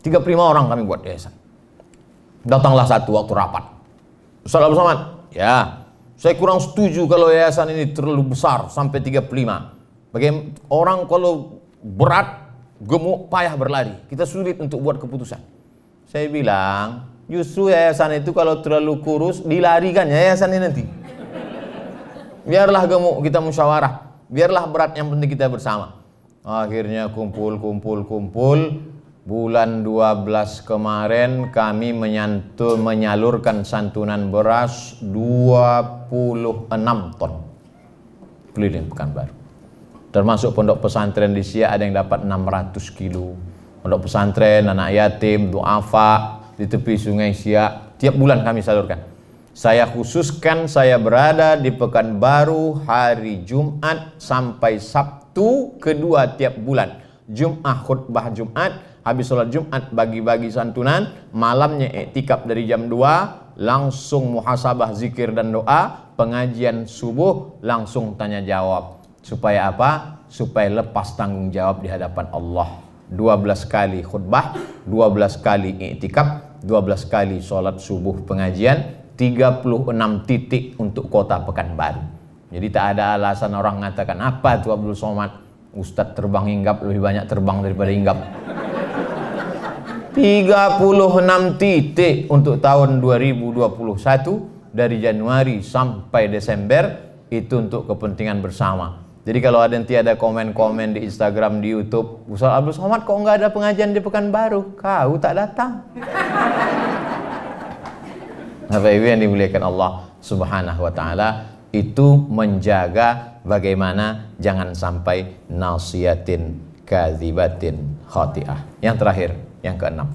35 orang kami buat yayasan. Datanglah satu waktu rapat. Ustaz Abu Samad, ya, saya kurang setuju kalau yayasan ini terlalu besar sampai 35. Bagaimana orang kalau berat, gemuk, payah berlari. Kita sulit untuk buat keputusan. Saya bilang, justru yayasan itu kalau terlalu kurus, dilarikan yayasan ini nanti. Biarlah gemuk kita musyawarah. Biarlah berat yang penting kita bersama. Akhirnya kumpul kumpul kumpul bulan 12 kemarin kami menyantu, menyalurkan santunan beras 26 ton keliling Pekanbaru. Termasuk pondok pesantren di Siak ada yang dapat 600 kilo. Pondok pesantren, anak yatim, duafa di tepi sungai Siak tiap bulan kami salurkan. Saya khususkan saya berada di Pekanbaru hari Jumat sampai Sabtu kedua tiap bulan. Jumat khutbah Jumat, habis sholat Jumat bagi-bagi santunan, malamnya etikap dari jam 2, langsung muhasabah zikir dan doa, pengajian subuh, langsung tanya jawab. Supaya apa? Supaya lepas tanggung jawab di hadapan Allah. 12 kali khutbah, 12 kali iktikaf, 12 kali sholat subuh pengajian, 36 titik untuk kota Pekanbaru. Jadi tak ada alasan orang mengatakan apa itu Abdul Somad Ustadz terbang hinggap lebih banyak terbang daripada hinggap. 36 titik untuk tahun 2021 dari Januari sampai Desember itu untuk kepentingan bersama. Jadi kalau ada nanti ada komen-komen di Instagram, di YouTube, Ustaz Abdul Somad kok nggak ada pengajian di Pekanbaru? Kau tak datang. Bapak Ibu yang dimuliakan Allah Subhanahu wa taala, itu menjaga bagaimana jangan sampai nasiyatin kadzibatin khati'ah. Yang terakhir, yang keenam.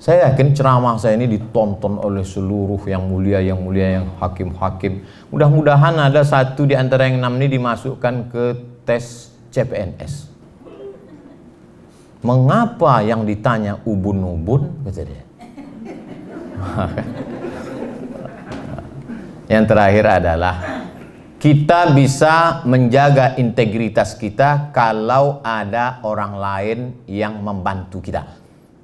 Saya yakin ceramah saya ini ditonton oleh seluruh yang mulia, yang mulia, yang hakim-hakim. Mudah-mudahan ada satu di antara yang enam ini dimasukkan ke tes CPNS. Mengapa yang ditanya ubun-ubun? Kata dia. yang terakhir adalah kita bisa menjaga integritas kita kalau ada orang lain yang membantu kita.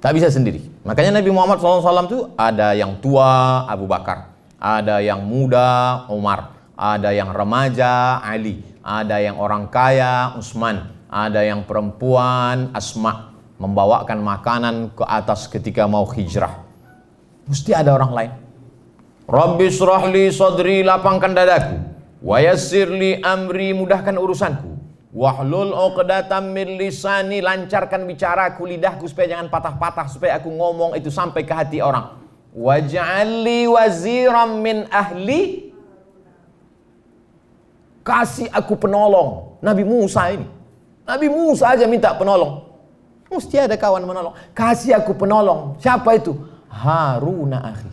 Tak bisa sendiri. Makanya Nabi Muhammad SAW itu ada yang tua Abu Bakar, ada yang muda Umar, ada yang remaja Ali, ada yang orang kaya Utsman, ada yang perempuan Asma membawakan makanan ke atas ketika mau hijrah. Mesti ada orang lain. Rabbi surahli sadri lapangkan dadaku, wa yassirli amri mudahkan urusanku Wahlul uqdatam min lisani lancarkan bicaraku lidahku supaya jangan patah-patah supaya aku ngomong itu sampai ke hati orang. Waj'alli waziram min ahli kasih aku penolong. Nabi Musa ini. Nabi Musa aja minta penolong. Mesti ada kawan menolong. Kasih aku penolong. Siapa itu? Haruna akhi.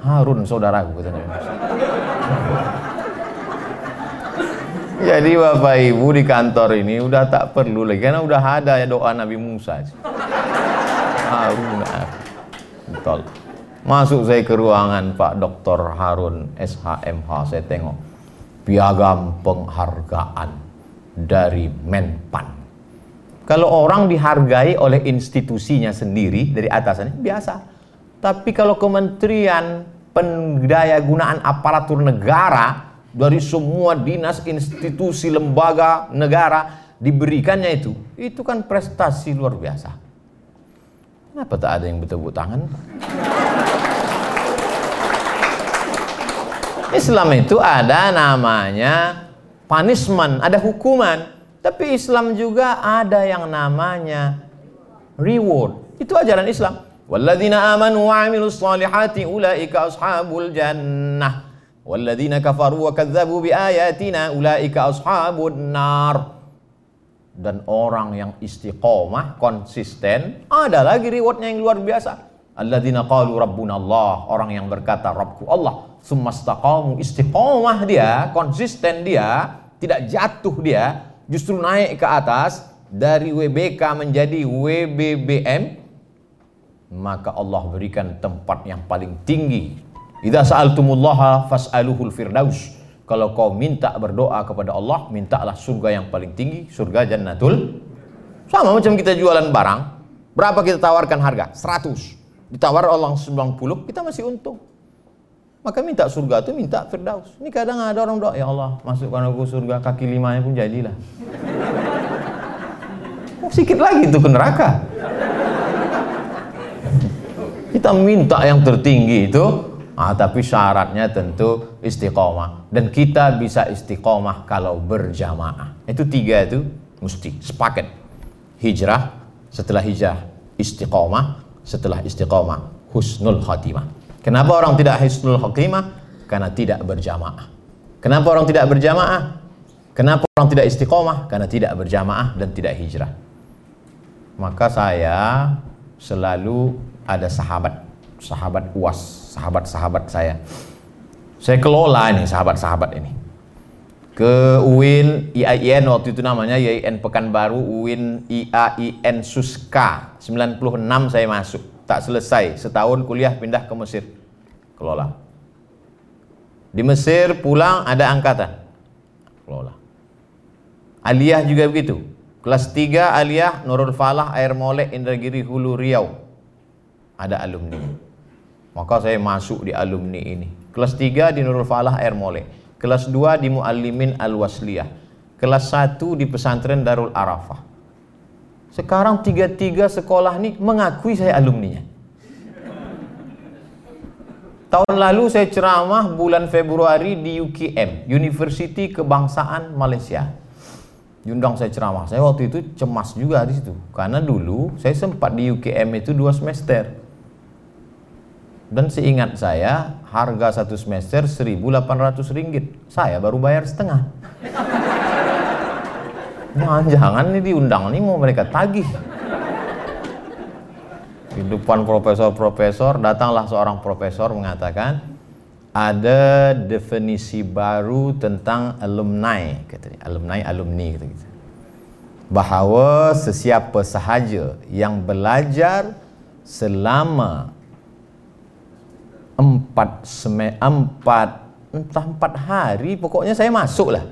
Harun saudaraku kata Nabi. Jadi Bapak Ibu di kantor ini udah tak perlu lagi karena udah ada ya doa Nabi Musa. Harun Betul. Masuk saya ke ruangan Pak Dr. Harun SHMH saya tengok piagam penghargaan dari Menpan. Kalau orang dihargai oleh institusinya sendiri dari atasannya biasa. Tapi kalau kementerian pendaya gunaan aparatur negara dari semua dinas, institusi, lembaga, negara diberikannya itu, itu kan prestasi luar biasa. Kenapa tak ada yang bertepuk tangan? Islam itu ada namanya punishment, ada hukuman. Tapi Islam juga ada yang namanya reward. Itu ajaran Islam. Walladzina amanu wa amilus salihati ulaika ashabul jannah. Walladzina kafaru wa kadzabu biayatina ulaika ashabun nar. Dan orang yang istiqomah, konsisten, ada lagi rewardnya yang luar biasa. Alladzina qalu rabbuna Allah, orang yang berkata Rabbku Allah. Summastaqamu istiqomah dia, konsisten dia, tidak jatuh dia, justru naik ke atas dari WBK menjadi WBBM, maka Allah berikan tempat yang paling tinggi Idza sa'altumullaha fas'aluhul firdaus. Kalau kau minta berdoa kepada Allah, mintalah surga yang paling tinggi, surga jannatul. Sama macam kita jualan barang, berapa kita tawarkan harga? 100. Ditawar Allah 90, kita masih untung. Maka minta surga itu minta firdaus. Ini kadang ada orang doa, ya Allah, masukkan aku surga kaki limanya pun jadilah. Oh, sedikit lagi itu ke neraka. Kita minta yang tertinggi itu Ah, tapi syaratnya tentu istiqomah. Dan kita bisa istiqomah kalau berjamaah. Itu tiga itu mesti sepaket. Hijrah, setelah hijrah istiqomah, setelah istiqomah husnul khatimah. Kenapa orang tidak husnul khatimah? Karena tidak berjamaah. Kenapa orang tidak berjamaah? Kenapa orang tidak istiqomah? Karena tidak berjamaah dan tidak hijrah. Maka saya selalu ada sahabat, sahabat uas sahabat-sahabat saya. Saya kelola ini sahabat-sahabat ini. Ke UIN IAIN waktu itu namanya IAIN Pekanbaru UIN IAIN Suska 96 saya masuk tak selesai setahun kuliah pindah ke Mesir kelola di Mesir pulang ada angkatan kelola Aliyah juga begitu kelas 3 Aliyah Nurul Falah Air Molek Indragiri Hulu Riau ada alumni maka saya masuk di alumni ini. Kelas 3 di Nurul Falah Air Mole. Kelas 2 di Muallimin Al-Wasliyah. Kelas 1 di pesantren Darul Arafah. Sekarang tiga-tiga sekolah ini mengakui saya alumninya. Tahun lalu saya ceramah bulan Februari di UKM, University Kebangsaan Malaysia. Diundang saya ceramah. Saya waktu itu cemas juga di situ. Karena dulu saya sempat di UKM itu dua semester Dan seingat saya, harga satu semester 1.800 ringgit. Saya baru bayar setengah. Jangan-jangan ini diundang nih mau mereka tagih. Di depan profesor-profesor, datanglah seorang profesor mengatakan, ada definisi baru tentang alumni, katanya. Alumni, alumni, gitu, gitu. Bahawa sesiapa sahaja yang belajar selama empat seme, empat entah empat hari pokoknya saya masuk lah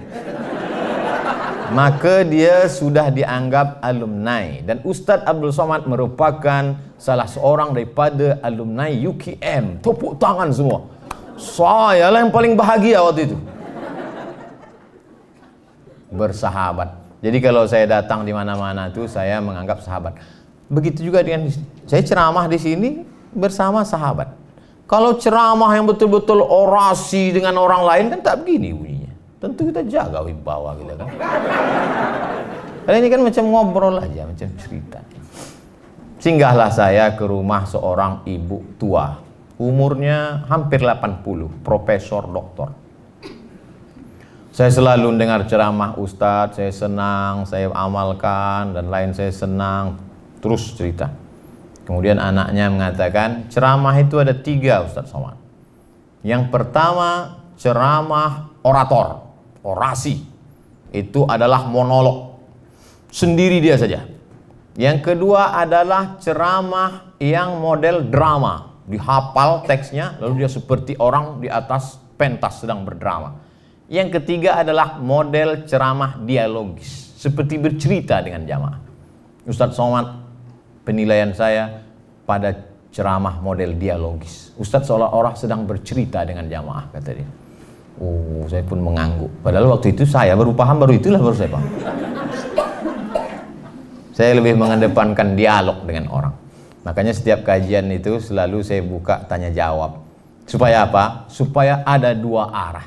maka dia sudah dianggap alumni. Dan Ustadz Abdul Somad merupakan salah seorang daripada alumni UKM tepuk tangan semua. Saya lah yang paling bahagia waktu itu. Bersahabat. Jadi kalau saya datang di mana-mana tuh saya menganggap sahabat. Begitu juga dengan saya ceramah di sini bersama sahabat. Kalau ceramah yang betul-betul orasi dengan orang lain kan tak begini bunyinya. Tentu kita jaga wibawa kita kan. Karena ini kan macam ngobrol aja, macam cerita. Singgahlah saya ke rumah seorang ibu tua. Umurnya hampir 80, profesor doktor. Saya selalu dengar ceramah ustadz, saya senang, saya amalkan, dan lain saya senang. Terus cerita. Kemudian anaknya mengatakan, ceramah itu ada tiga Ustaz Somad. Yang pertama, ceramah orator, orasi. Itu adalah monolog. Sendiri dia saja. Yang kedua adalah ceramah yang model drama. Dihafal teksnya, lalu dia seperti orang di atas pentas sedang berdrama. Yang ketiga adalah model ceramah dialogis. Seperti bercerita dengan jamaah. Ustadz Somad penilaian saya pada ceramah model dialogis. Ustadz seolah-olah sedang bercerita dengan jamaah, kata dia. Oh, saya pun mengangguk. Padahal waktu itu saya baru paham, baru itulah baru saya paham. Saya lebih mengedepankan dialog dengan orang. Makanya setiap kajian itu selalu saya buka tanya jawab. Supaya apa? Supaya ada dua arah.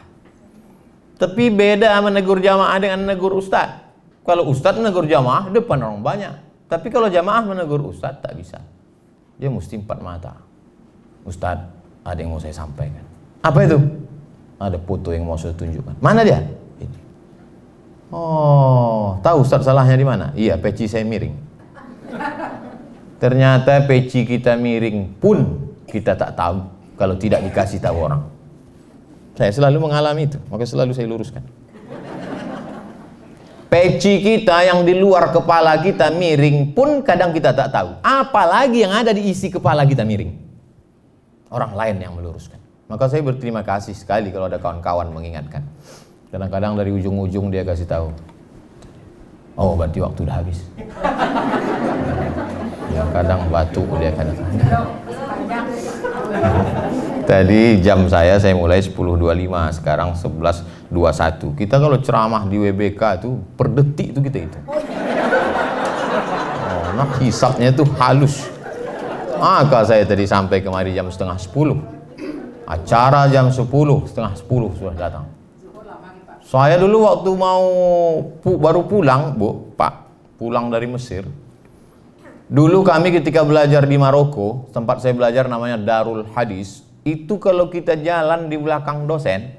Tapi beda menegur jamaah dengan menegur ustadz. Kalau ustadz menegur jamaah depan orang banyak. Tapi kalau jamaah menegur ustadz tak bisa. Dia mesti empat mata. Ustadz, ada yang mau saya sampaikan. Apa itu? Ada foto yang mau saya tunjukkan. Mana dia? Oh, tahu Ustadz salahnya di mana? Iya, peci saya miring. Ternyata peci kita miring pun kita tak tahu kalau tidak dikasih tahu orang. Saya selalu mengalami itu, maka selalu saya luruskan. Peci kita yang di luar kepala kita miring pun kadang kita tak tahu. Apalagi yang ada di isi kepala kita miring. Orang lain yang meluruskan. Maka saya berterima kasih sekali kalau ada kawan-kawan mengingatkan. Kadang-kadang dari ujung-ujung dia kasih tahu. Oh, berarti waktu udah habis. Ya, kadang batu dia kadang. Tadi jam saya saya mulai 10.25, sekarang 11.21. Kita kalau ceramah di WBK itu per detik itu kita itu. Oh, nah hisapnya itu halus. Maka saya tadi sampai kemari jam setengah 10. Acara jam 10, setengah 10 sudah datang. Saya dulu waktu mau pu baru pulang, Bu, Pak, pulang dari Mesir. Dulu kami ketika belajar di Maroko, tempat saya belajar namanya Darul Hadis, itu kalau kita jalan di belakang dosen,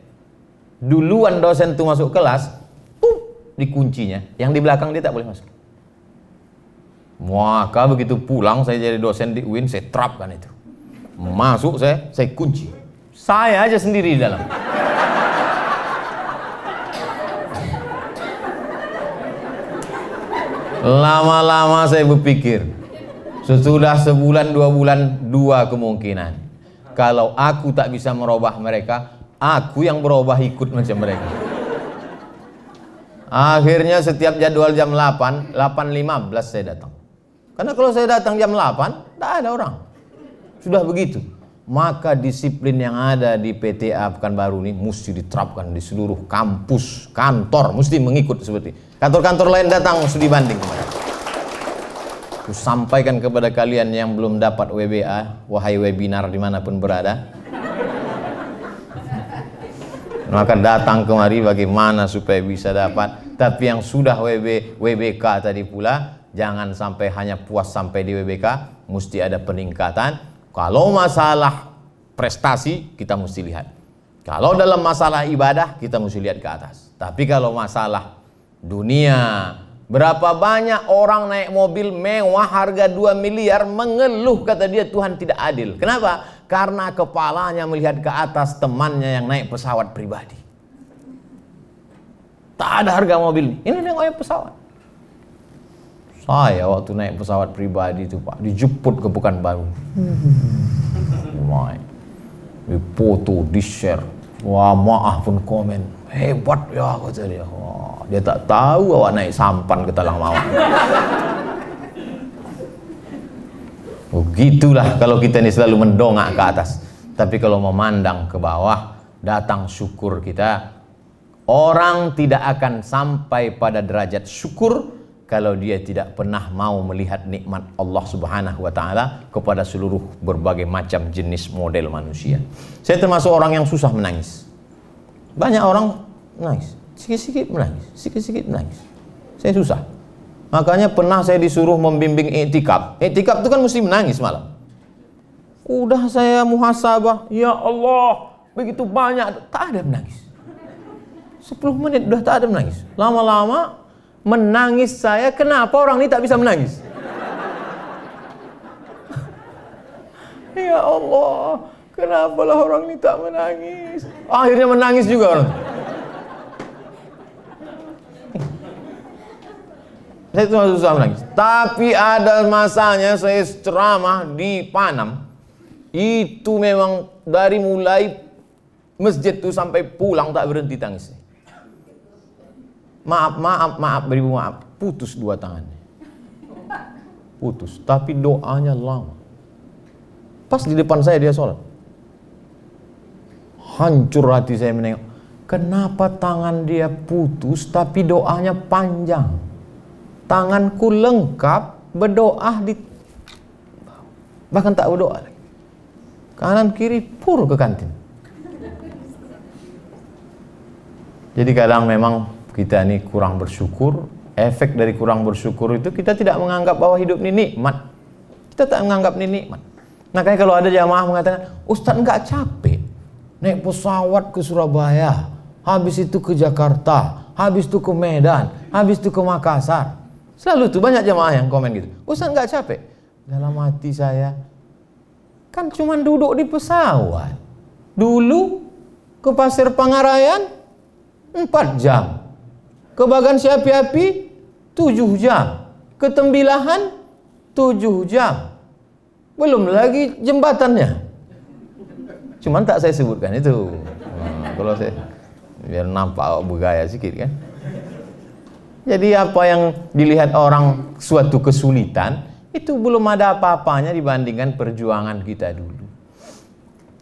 duluan dosen itu masuk kelas, tuh dikuncinya. Yang di belakang dia tak boleh masuk. Maka begitu pulang saya jadi dosen di UIN, saya terapkan itu. Masuk saya, saya kunci. Saya aja sendiri di dalam. Lama-lama saya berpikir, sesudah sebulan dua bulan dua kemungkinan kalau aku tak bisa merubah mereka, aku yang berubah ikut macam mereka. Akhirnya setiap jadwal jam 8, 8.15 saya datang. Karena kalau saya datang jam 8, tak ada orang. Sudah begitu. Maka disiplin yang ada di PTA Pekanbaru ini mesti diterapkan di seluruh kampus, kantor, mesti mengikut seperti. Kantor-kantor lain datang studi banding kemarin. Aku sampaikan kepada kalian yang belum dapat WBA, wahai webinar di mana pun berada. Maka datang kemari bagaimana supaya bisa dapat. Tapi yang sudah WB, WBK tadi pula, jangan sampai hanya puas sampai di WBK, mesti ada peningkatan. Kalau masalah prestasi kita mesti lihat. Kalau dalam masalah ibadah kita mesti lihat ke atas. Tapi kalau masalah dunia, berapa banyak orang naik mobil mewah harga 2 miliar mengeluh kata dia Tuhan tidak adil. Kenapa? Karena kepalanya melihat ke atas temannya yang naik pesawat pribadi. Tak ada harga mobil ini. Nengoknya pesawat. Saya waktu naik pesawat pribadi itu Pak, dijemput ke Pekanbaru. Mulai. Foto, di share. Wah maaf pun komen. Hebat ya kata dia. Wah, dia tak tahu awak naik sampan ke Talang Mawar. Begitulah kalau kita ini selalu mendongak ke atas. Tapi kalau memandang ke bawah, datang syukur kita. Orang tidak akan sampai pada derajat syukur kalau dia tidak pernah mau melihat nikmat Allah Subhanahu wa taala kepada seluruh berbagai macam jenis model manusia. Saya termasuk orang yang susah menangis. Banyak orang menangis, sikit-sikit menangis, sikit-sikit menangis. Saya susah. Makanya pernah saya disuruh membimbing etikap. Etikap itu kan mesti menangis malam. Udah saya muhasabah, ya Allah, begitu banyak, tak ada menangis. 10 menit udah tak ada menangis. Lama-lama menangis saya, kenapa orang ini tak bisa menangis? ya Allah, kenapa lah orang ini tak menangis? Akhirnya menangis juga orang. Saya itu susah menangis. Tapi ada masanya saya ceramah di Panam. Itu memang dari mulai masjid itu sampai pulang tak berhenti tangis maaf, maaf, maaf, beribu maaf. Putus dua tangannya. Putus, tapi doanya lama. Pas di depan saya dia sholat. Hancur hati saya menengok. Kenapa tangan dia putus tapi doanya panjang? Tanganku lengkap berdoa di bahkan tak berdoa lagi. Kanan kiri pur ke kantin. Jadi kadang memang kita ini kurang bersyukur, efek dari kurang bersyukur itu kita tidak menganggap bahwa hidup ini nikmat. Kita tak menganggap ini nikmat. Makanya kalau ada jamaah mengatakan, Ustadz nggak capek naik pesawat ke Surabaya, habis itu ke Jakarta, habis itu ke Medan, habis itu ke Makassar. Selalu tuh banyak jamaah yang komen gitu. Ustadz nggak capek? Dalam hati saya, kan cuma duduk di pesawat. Dulu ke Pasir Pangarayan 4 jam. Ke Bagan Siapi-api 7 jam. Ke Tembilahan 7 jam. Belum lagi jembatannya. Cuman tak saya sebutkan itu. Nah, kalau saya biar nampak bergaya sedikit kan. Jadi apa yang dilihat orang suatu kesulitan itu belum ada apa-apanya dibandingkan perjuangan kita dulu.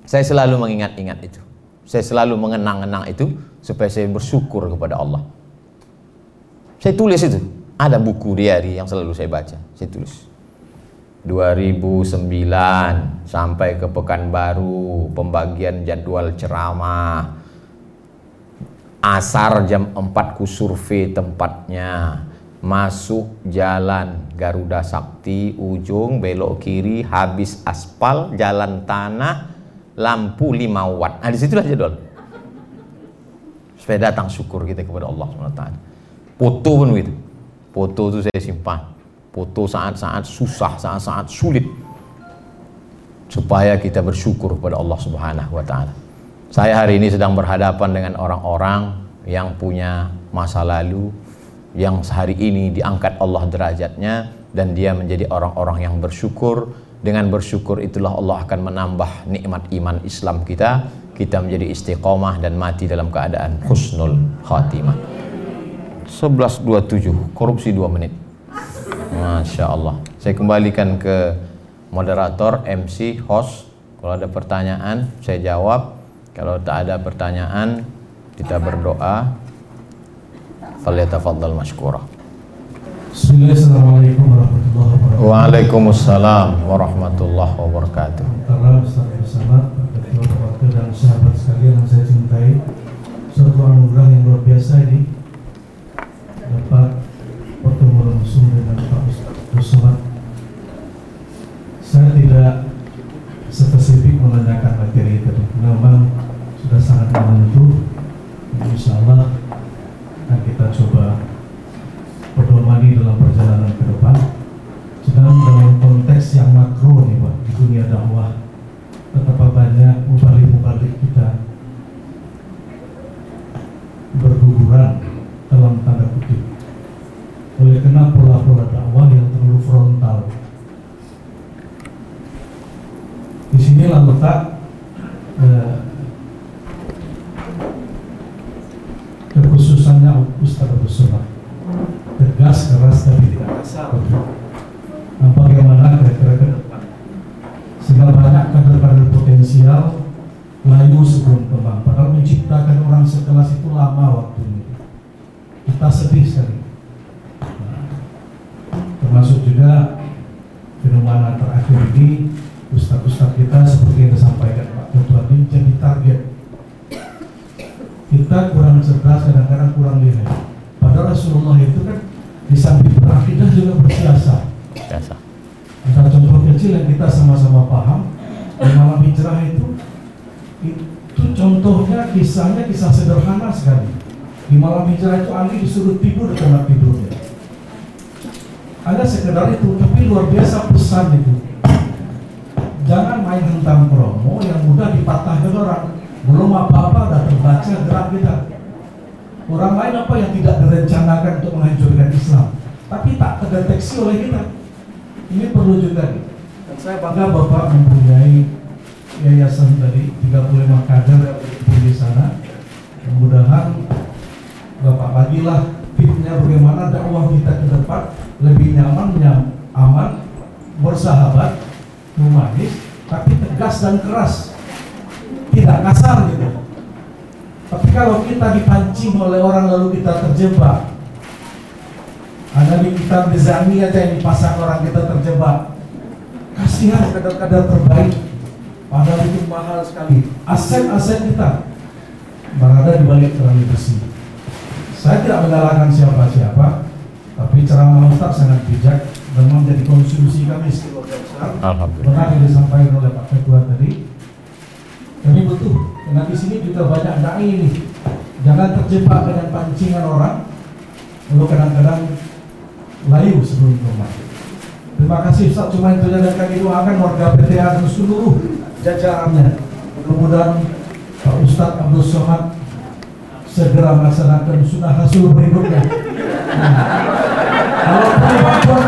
Saya selalu mengingat-ingat itu. Saya selalu mengenang-enang itu supaya saya bersyukur kepada Allah. Saya tulis itu. Ada buku diary yang selalu saya baca. Saya tulis. 2009 sampai ke Pekanbaru, pembagian jadwal ceramah. Asar jam 4 ku survei tempatnya. Masuk jalan Garuda Sakti, ujung belok kiri, habis aspal, jalan tanah, lampu 5 watt. Nah di situlah jadwal. Supaya datang syukur kita kepada Allah SWT. Foto pun begitu. Foto itu saya simpan. Foto saat-saat susah, saat-saat sulit. Supaya kita bersyukur kepada Allah Subhanahu wa taala. Saya hari ini sedang berhadapan dengan orang-orang yang punya masa lalu yang sehari ini diangkat Allah derajatnya dan dia menjadi orang-orang yang bersyukur dengan bersyukur itulah Allah akan menambah nikmat iman Islam kita kita menjadi istiqomah dan mati dalam keadaan husnul khatimah 11.27 korupsi 2 menit. Masya Allah. Saya kembalikan ke moderator MC host. Kalau ada pertanyaan saya jawab. Kalau tak ada pertanyaan kita berdoa. Falyatafaddal mashkura Assalamualaikum warahmatullahi wabarakatuh. Waalaikumsalam warahmatullahi wabarakatuh. Ustaz ketua wakil dan sahabat sekalian yang saya cintai, suatu anugerah yang luar biasa ini Bapak bertemu langsung dengan Pak Ustaz Saya tidak spesifik menanyakan materi tadi, memang sudah sangat menentu. Insya Allah akan kita coba berdomani dalam perjalanan ke depan. Sedang dalam konteks yang makro nih Pak, di dunia dakwah, betapa banyak mubalik-mubalik kita berguguran dalam tanda kutip oleh kena pola-pola dakwah yang terlalu frontal. Di sinilah letak eh, kekhususannya Ustaz Somad. Tegas, keras, tapi tidak kasar. Nah, bagaimana kira-kira ke? Sehingga banyak kader-kader potensial layu sebelum kembang. Padahal menciptakan orang sekelas itu lama waktunya. Kita sedih sekali. Nah, termasuk juga fenomena terakhir ini Ustaz-Ustaz kita seperti yang disampaikan Pak Ketua ini jadi target kita kurang cerdas kadang-kadang kurang nilai padahal Rasulullah itu kan di samping berakidah juga bersiasat Biasa. ada contoh kecil yang kita sama-sama paham di malam hijrah itu itu contohnya kisahnya kisah sederhana sekali. Di malam hijrah itu Ali disuruh tidur di tempat tidurnya. Ada sekedar itu tapi luar biasa pesan itu. Jangan main hentam promo yang mudah dipatahkan orang belum apa-apa udah terbaca gerak kita. Orang lain apa yang tidak direncanakan untuk menghancurkan Islam? Tapi tak terdeteksi oleh kita. Ini perlu juga. Dan saya bangga Bapak mempunyai yayasan tadi 35 kader yang di sana mudah-mudahan Bapak bagilah tipnya bagaimana dakwah kita ke depan lebih nyaman, nyam, aman, bersahabat, humanis, tapi tegas dan keras, tidak kasar gitu. Tapi kalau kita dipancing oleh orang lalu kita terjebak, ada di kitab Bezani aja yang dipasang orang kita terjebak. Kasihan kadar-kadar terbaik, padahal itu mahal sekali. Aset-aset kita berada di balik terlalu besi. Saya tidak menyalahkan siapa-siapa, tapi ceramah Ustaz sangat bijak dan menjadi konsumsi kami. Alhamdulillah. Benar yang disampaikan oleh Pak Ketua tadi. Kami butuh, karena di sini juga banyak dai ini. Jangan terjebak dengan pancingan orang, lalu kadang-kadang layu sebelum rumah. Terima kasih Ustaz, cuma itu dan kami doakan warga PTA seluruh jajarannya. Mudah-mudahan Pak Ustaz Abdul Somad segera melaksanakan sunnah rasul berikutnya. Nah, kalau punya bantuan.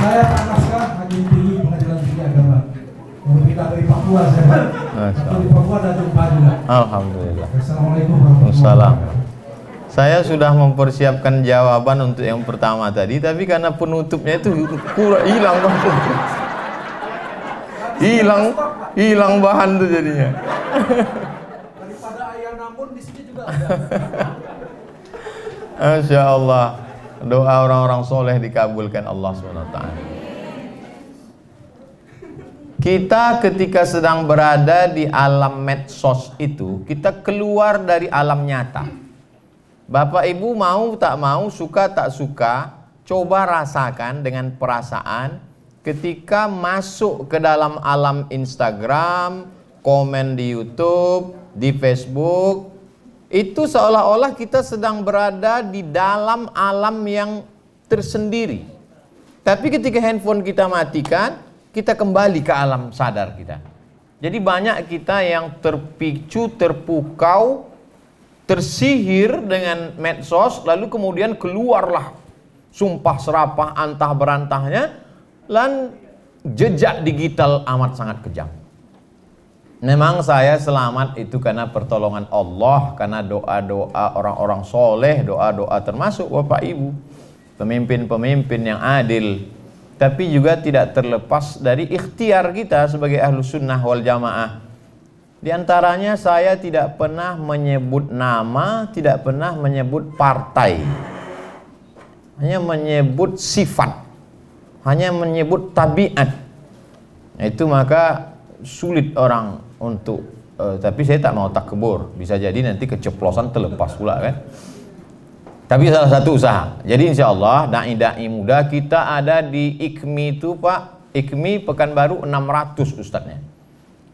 Saya Pak Naskah, Hakim Tinggi Pengadilan Tinggi Agama. Kalau kita dari Papua saya di Papua ada jumpa juga. Alhamdulillah. Assalamualaikum warahmatullahi wabarakatuh. Saya sudah mempersiapkan jawaban untuk yang pertama tadi, tapi karena penutupnya itu kurang hilang. Hilang, hilang bahan tuh jadinya. Daripada ayah namun di sini juga ada. Masya Allah. Doa orang-orang soleh dikabulkan Allah SWT. Kita ketika sedang berada di alam medsos itu, kita keluar dari alam nyata. Bapak Ibu mau tak mau, suka tak suka, coba rasakan dengan perasaan ketika masuk ke dalam alam Instagram, komen di YouTube, di Facebook, itu seolah-olah kita sedang berada di dalam alam yang tersendiri. Tapi ketika handphone kita matikan, kita kembali ke alam sadar kita. Jadi banyak kita yang terpicu, terpukau, tersihir dengan medsos, lalu kemudian keluarlah sumpah serapah antah berantahnya, dan jejak digital amat sangat kejam. Memang saya selamat itu karena pertolongan Allah, karena doa-doa orang-orang soleh, doa-doa termasuk Bapak Ibu, pemimpin-pemimpin yang adil. Tapi juga tidak terlepas dari ikhtiar kita sebagai ahlu sunnah wal jamaah. Di antaranya saya tidak pernah menyebut nama, tidak pernah menyebut partai. Hanya menyebut sifat. Hanya menyebut tabiat. Itu maka sulit orang untuk uh, tapi saya tak mau takbur bisa jadi nanti keceplosan terlepas pula kan tapi salah satu usaha jadi insya Allah dai-dai muda kita ada di IKMI itu Pak IKMI Pekanbaru 600 ustadznya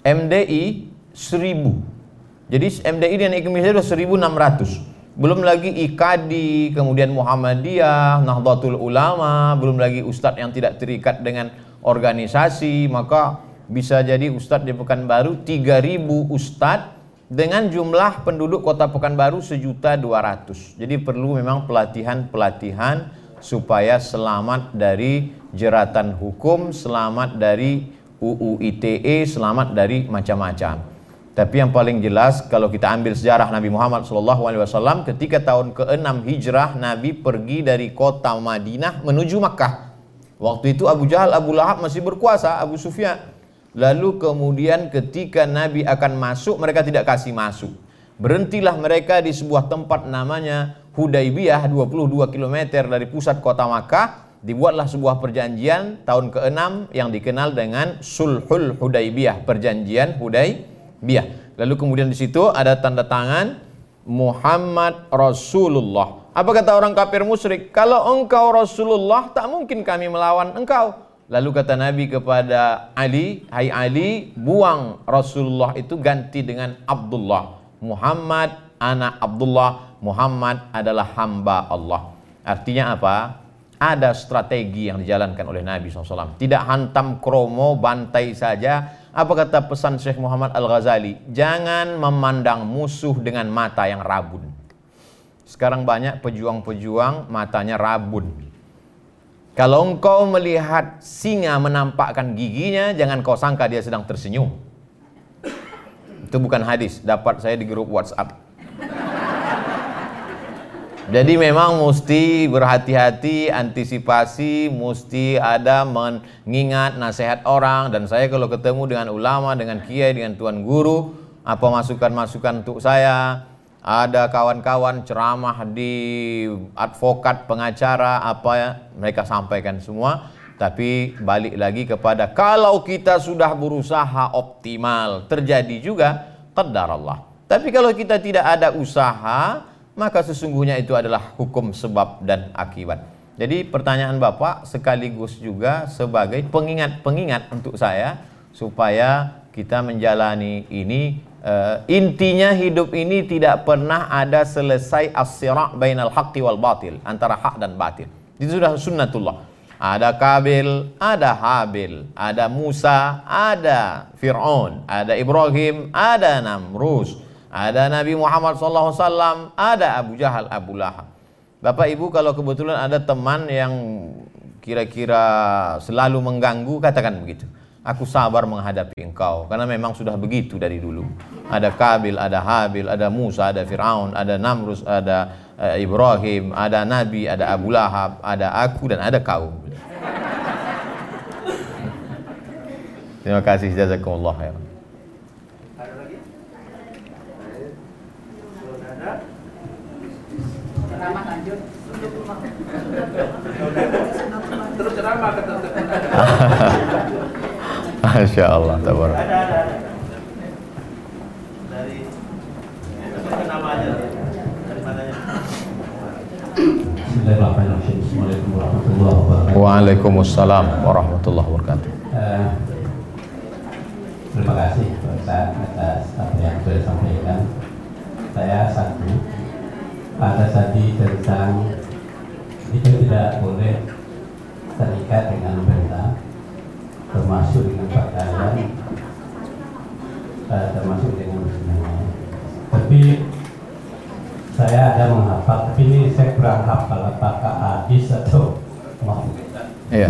MDI 1000 Jadi MDI dan IKMI saja sudah 1600. Belum lagi IKADI, kemudian Muhammadiyah, Nahdlatul Ulama, belum lagi ustadz yang tidak terikat dengan organisasi, maka bisa jadi ustadz di Pekanbaru 3000 ustadz dengan jumlah penduduk kota Pekanbaru sejuta dua ratus. Jadi perlu memang pelatihan-pelatihan supaya selamat dari jeratan hukum, selamat dari UU ITE, selamat dari macam-macam. Tapi yang paling jelas kalau kita ambil sejarah Nabi Muhammad SAW ketika tahun ke-6 Hijrah Nabi pergi dari kota Madinah menuju Makkah. Waktu itu Abu Jahal, Abu Lahab masih berkuasa, Abu Sufyan. Lalu kemudian ketika Nabi akan masuk mereka tidak kasih masuk. Berhentilah mereka di sebuah tempat namanya Hudaybiyah 22 km dari pusat kota Makkah. Dibuatlah sebuah perjanjian tahun ke-6 yang dikenal dengan Sulhul Hudaybiyah, perjanjian Hudaybiyah Biyah. Lalu kemudian di situ ada tanda tangan Muhammad Rasulullah. Apa kata orang kafir musyrik? Kalau engkau Rasulullah, tak mungkin kami melawan engkau. Lalu kata Nabi kepada Ali, Hai Ali, buang Rasulullah itu ganti dengan Abdullah. Muhammad anak Abdullah, Muhammad adalah hamba Allah. Artinya apa? Ada strategi yang dijalankan oleh Nabi SAW. Tidak hantam kromo, bantai saja, apa kata pesan Syekh Muhammad Al-Ghazali? Jangan memandang musuh dengan mata yang rabun. Sekarang banyak pejuang-pejuang matanya rabun. Kalau engkau melihat singa menampakkan giginya, jangan kau sangka dia sedang tersenyum. Itu bukan hadis, dapat saya di grup WhatsApp. Jadi memang mesti berhati-hati, antisipasi, mesti ada mengingat nasihat orang dan saya kalau ketemu dengan ulama, dengan kiai, dengan tuan guru, apa masukan-masukan untuk saya, ada kawan-kawan ceramah di advokat, pengacara, apa ya, mereka sampaikan semua. Tapi balik lagi kepada kalau kita sudah berusaha optimal, terjadi juga qadar Allah. Tapi kalau kita tidak ada usaha, maka sesungguhnya itu adalah hukum sebab dan akibat. Jadi pertanyaan Bapak sekaligus juga sebagai pengingat-pengingat untuk saya supaya kita menjalani ini uh, intinya hidup ini tidak pernah ada selesai as-sira' bainal haqqi wal batil antara hak dan batil. Itu sudah sunnatullah. Ada Kabil, ada Habil, ada Musa, ada Fir'aun, ada Ibrahim, ada Namrus, ada Nabi Muhammad SAW, ada Abu Jahal, Abu Lahab. Bapak Ibu kalau kebetulan ada teman yang kira-kira selalu mengganggu, katakan begitu. Aku sabar menghadapi engkau karena memang sudah begitu dari dulu. Ada Kabil, ada Habil, ada Musa, ada Firaun, ada Namrus, ada uh, Ibrahim, ada Nabi, ada Abu Lahab, ada aku dan ada kau. Terima kasih jazakumullah khairan. Terus ceramah Masya Allah, tabar. Ada, ada, ada. Dari nama aja. Dari mananya? Bismillahirrahmanirrahim. Assalamualaikum warahmatullahi wabarakatuh. Waalaikumsalam warahmatullahi wabarakatuh. Eh, terima kasih Pak Ustaz atas apa yang sudah disampaikan. Saya satu, ada tadi tentang kita tidak boleh terikat dengan benda, termasuk dengan pakaian, eh, termasuk dengan semuanya. Tapi saya ada menghafal, tapi ini saya kurang hafal apakah hadis atau mau. Iya.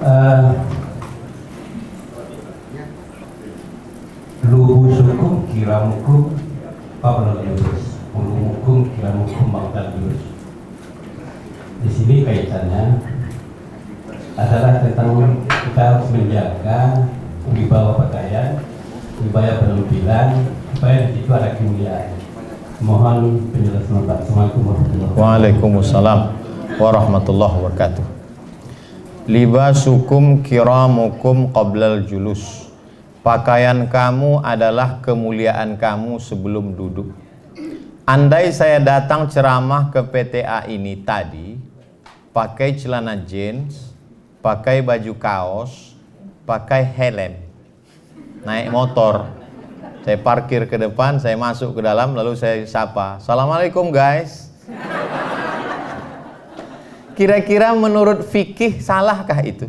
Eh, luhusukum kiramukum qabla yunus ulumukum kiramukum ba'da yunus di sini kaitannya adalah tentang kita harus menjaga wibawa pakaian supaya di situ ada kemuliaan mohon penjelasan Pak Assalamualaikum warahmatullahi wabarakatuh Waalaikumsalam warahmatullahi wabarakatuh. Libasukum kiramukum qablal julus. Pakaian kamu adalah kemuliaan kamu sebelum duduk. Andai saya datang ceramah ke PTA ini tadi, pakai celana jeans, pakai baju kaos, pakai helm, naik motor, Saya parkir ke depan, saya masuk ke dalam, lalu saya sapa. Assalamualaikum guys. Kira-kira menurut fikih salahkah itu?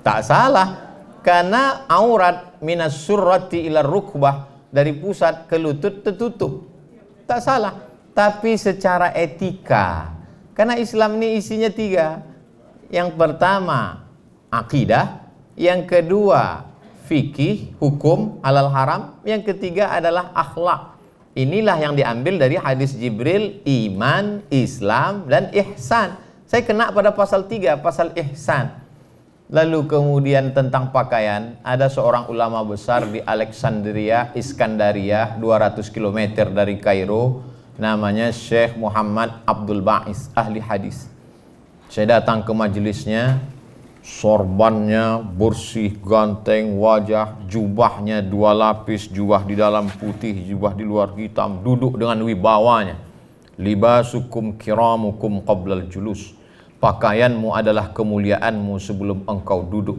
Tak salah. Karena aurat minas surrati ila rukbah dari pusat ke lutut tertutup. Tak salah. Tapi secara etika. Karena Islam ini isinya tiga. Yang pertama akidah, yang kedua fikih, hukum, halal haram, yang ketiga adalah akhlak. Inilah yang diambil dari hadis Jibril, iman, Islam, dan ihsan. Saya kena pada pasal 3, pasal ihsan. Lalu kemudian tentang pakaian, ada seorang ulama besar di Alexandria, Iskandaria, 200 km dari Kairo, namanya Syekh Muhammad Abdul Ba'is, ahli hadis. Saya datang ke majelisnya, sorbannya bersih, ganteng, wajah, jubahnya dua lapis, jubah di dalam putih, jubah di luar hitam, duduk dengan wibawanya. Libasukum kiramukum qablal julus. Pakaianmu adalah kemuliaanmu sebelum engkau duduk.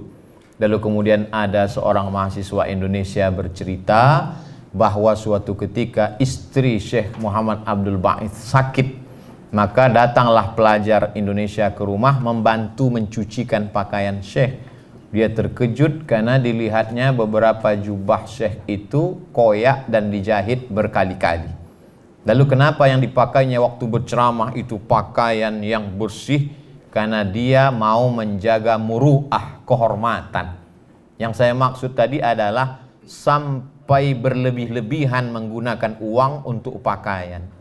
Lalu kemudian ada seorang mahasiswa Indonesia bercerita bahwa suatu ketika istri Syekh Muhammad Abdul Ba'id sakit maka datanglah pelajar Indonesia ke rumah membantu mencucikan pakaian Syekh. Dia terkejut karena dilihatnya beberapa jubah Syekh itu koyak dan dijahit berkali-kali. Lalu kenapa yang dipakainya waktu berceramah itu pakaian yang bersih? Karena dia mau menjaga muruah, kehormatan. Yang saya maksud tadi adalah sampai berlebih-lebihan menggunakan uang untuk pakaian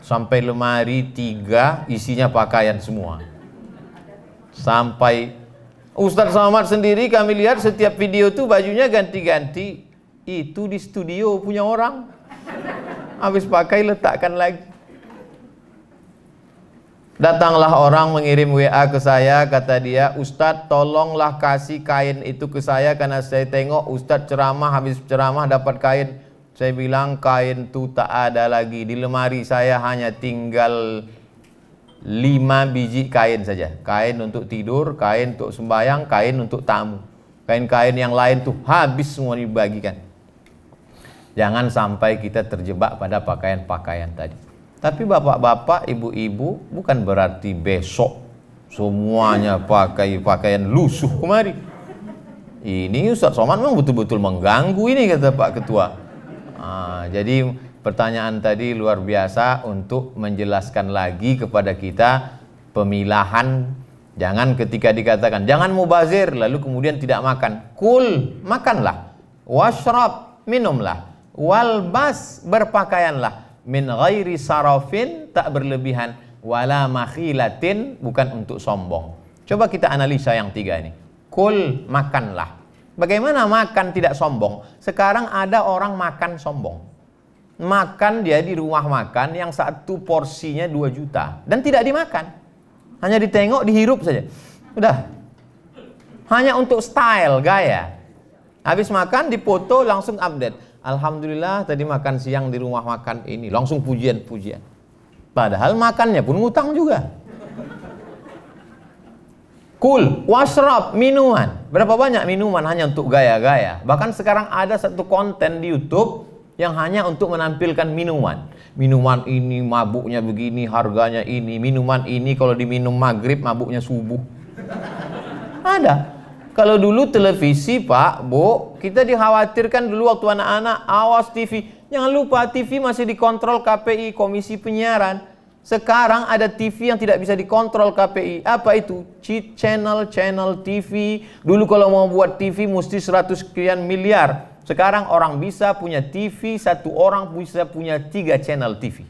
sampai lemari tiga isinya pakaian semua. Sampai Ustadz Samad sendiri kami lihat setiap video itu bajunya ganti-ganti. Itu di studio punya orang. Habis pakai letakkan lagi. Datanglah orang mengirim WA ke saya, kata dia, Ustadz tolonglah kasih kain itu ke saya karena saya tengok Ustadz ceramah, habis ceramah dapat kain. Saya bilang kain tu tak ada lagi. Di lemari saya hanya tinggal lima biji kain saja. Kain untuk tidur, kain untuk sembahyang, kain untuk tamu. Kain-kain yang lain tuh habis semua dibagikan. Jangan sampai kita terjebak pada pakaian-pakaian tadi. Tapi bapak-bapak, ibu-ibu bukan berarti besok semuanya pakai pakaian lusuh kemari. Ini Ustaz Somad memang betul-betul mengganggu ini kata Pak Ketua. Ah, jadi pertanyaan tadi luar biasa untuk menjelaskan lagi kepada kita pemilahan. Jangan ketika dikatakan jangan mubazir lalu kemudian tidak makan. Kul makanlah. Washrab minumlah. Walbas berpakaianlah. Min ghairi sarafin tak berlebihan. Wala makhilatin bukan untuk sombong. Coba kita analisa yang tiga ini. Kul makanlah Bagaimana makan tidak sombong? Sekarang ada orang makan sombong. Makan dia di rumah makan yang satu porsinya 2 juta dan tidak dimakan. Hanya ditengok, dihirup saja. Udah. Hanya untuk style, gaya. Habis makan dipoto langsung update. Alhamdulillah tadi makan siang di rumah makan ini langsung pujian-pujian. Padahal makannya pun ngutang juga. Kul, wasrab, minuman. Berapa banyak minuman hanya untuk gaya-gaya. Bahkan sekarang ada satu konten di YouTube yang hanya untuk menampilkan minuman. Minuman ini mabuknya begini, harganya ini. Minuman ini kalau diminum maghrib mabuknya subuh. Ada. Kalau dulu televisi Pak, Bu, kita dikhawatirkan dulu waktu anak-anak awas TV. Jangan lupa TV masih dikontrol KPI, Komisi Penyiaran. Sekarang ada TV yang tidak bisa dikontrol KPI. Apa itu? Cheat channel, channel TV. Dulu kalau mau buat TV mesti 100 sekian miliar. Sekarang orang bisa punya TV, satu orang bisa punya tiga channel TV.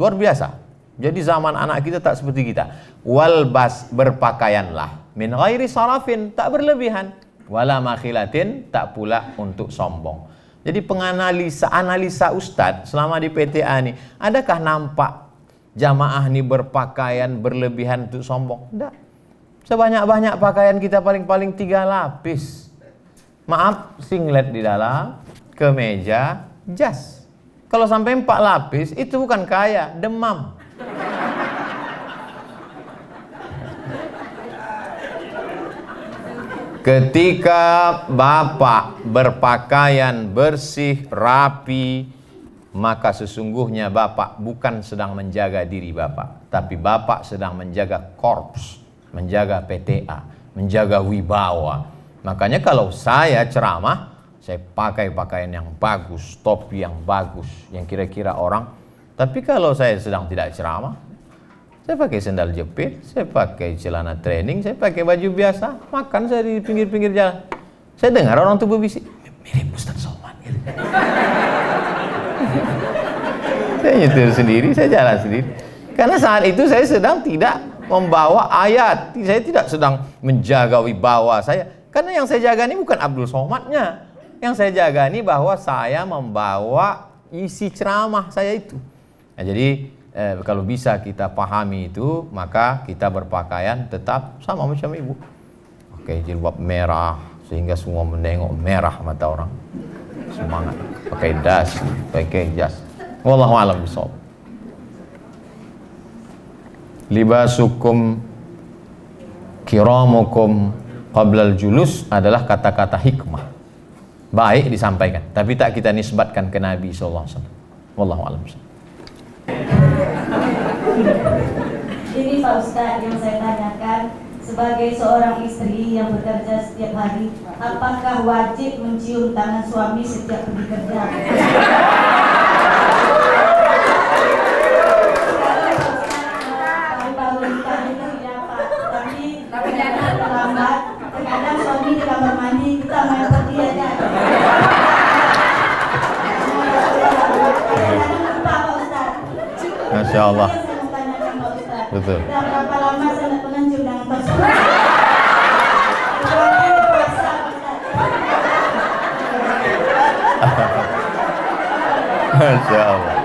Luar biasa. Jadi zaman anak kita tak seperti kita. Walbas berpakaianlah. Min ghairi sarafin, tak berlebihan. Wala makhilatin, tak pula untuk sombong. Jadi penganalisa analisa Ustadz selama di PTA ini, adakah nampak jamaah ini berpakaian berlebihan untuk sombong. Tidak. Sebanyak-banyak pakaian kita paling-paling tiga lapis. Maaf, singlet di dalam, kemeja, jas. Kalau sampai empat lapis, itu bukan kaya, demam. Ketika Bapak berpakaian bersih, rapi, maka sesungguhnya Bapak bukan sedang menjaga diri Bapak, tapi Bapak sedang menjaga korps, menjaga PTA, menjaga wibawa. Makanya kalau saya ceramah, saya pakai pakaian yang bagus, topi yang bagus, yang kira-kira orang. Tapi kalau saya sedang tidak ceramah, saya pakai sendal jepit, saya pakai celana training, saya pakai baju biasa, makan saya di pinggir-pinggir jalan. Saya dengar orang tuh berbisik, mirip Ustaz gitu. Saya nyetir sendiri, saya jalan sendiri. Karena saat itu saya sedang tidak membawa ayat, saya tidak sedang menjaga wibawa saya. Karena yang saya jaga ini bukan Abdul Somadnya. Yang saya jaga ini bahwa saya membawa isi ceramah saya itu. Nah, jadi eh, kalau bisa kita pahami itu maka kita berpakaian tetap sama macam ibu oke jilbab merah sehingga semua menengok merah mata orang semangat pakai das pakai jas wallahu alam bisawab. Libasukum kiramukum qablal julus adalah kata-kata hikmah. Baik disampaikan tapi tak kita nisbatkan ke Nabi sallallahu alaihi wasallam. Wallahu alam bisawab. Ini Pak Ustadz yang saya tanyakan sebagai seorang istri yang bekerja setiap hari, apakah wajib mencium tangan suami setiap pergi kerja? Masya Allah. Betul. Sudah berapa lama saya tidak pernah cium tangan Pak Ustadz? Kecuali puasa, Pak Ustadz. Masya Allah Kalau kami terlambat kantor, kami kan dipotong ya Pak.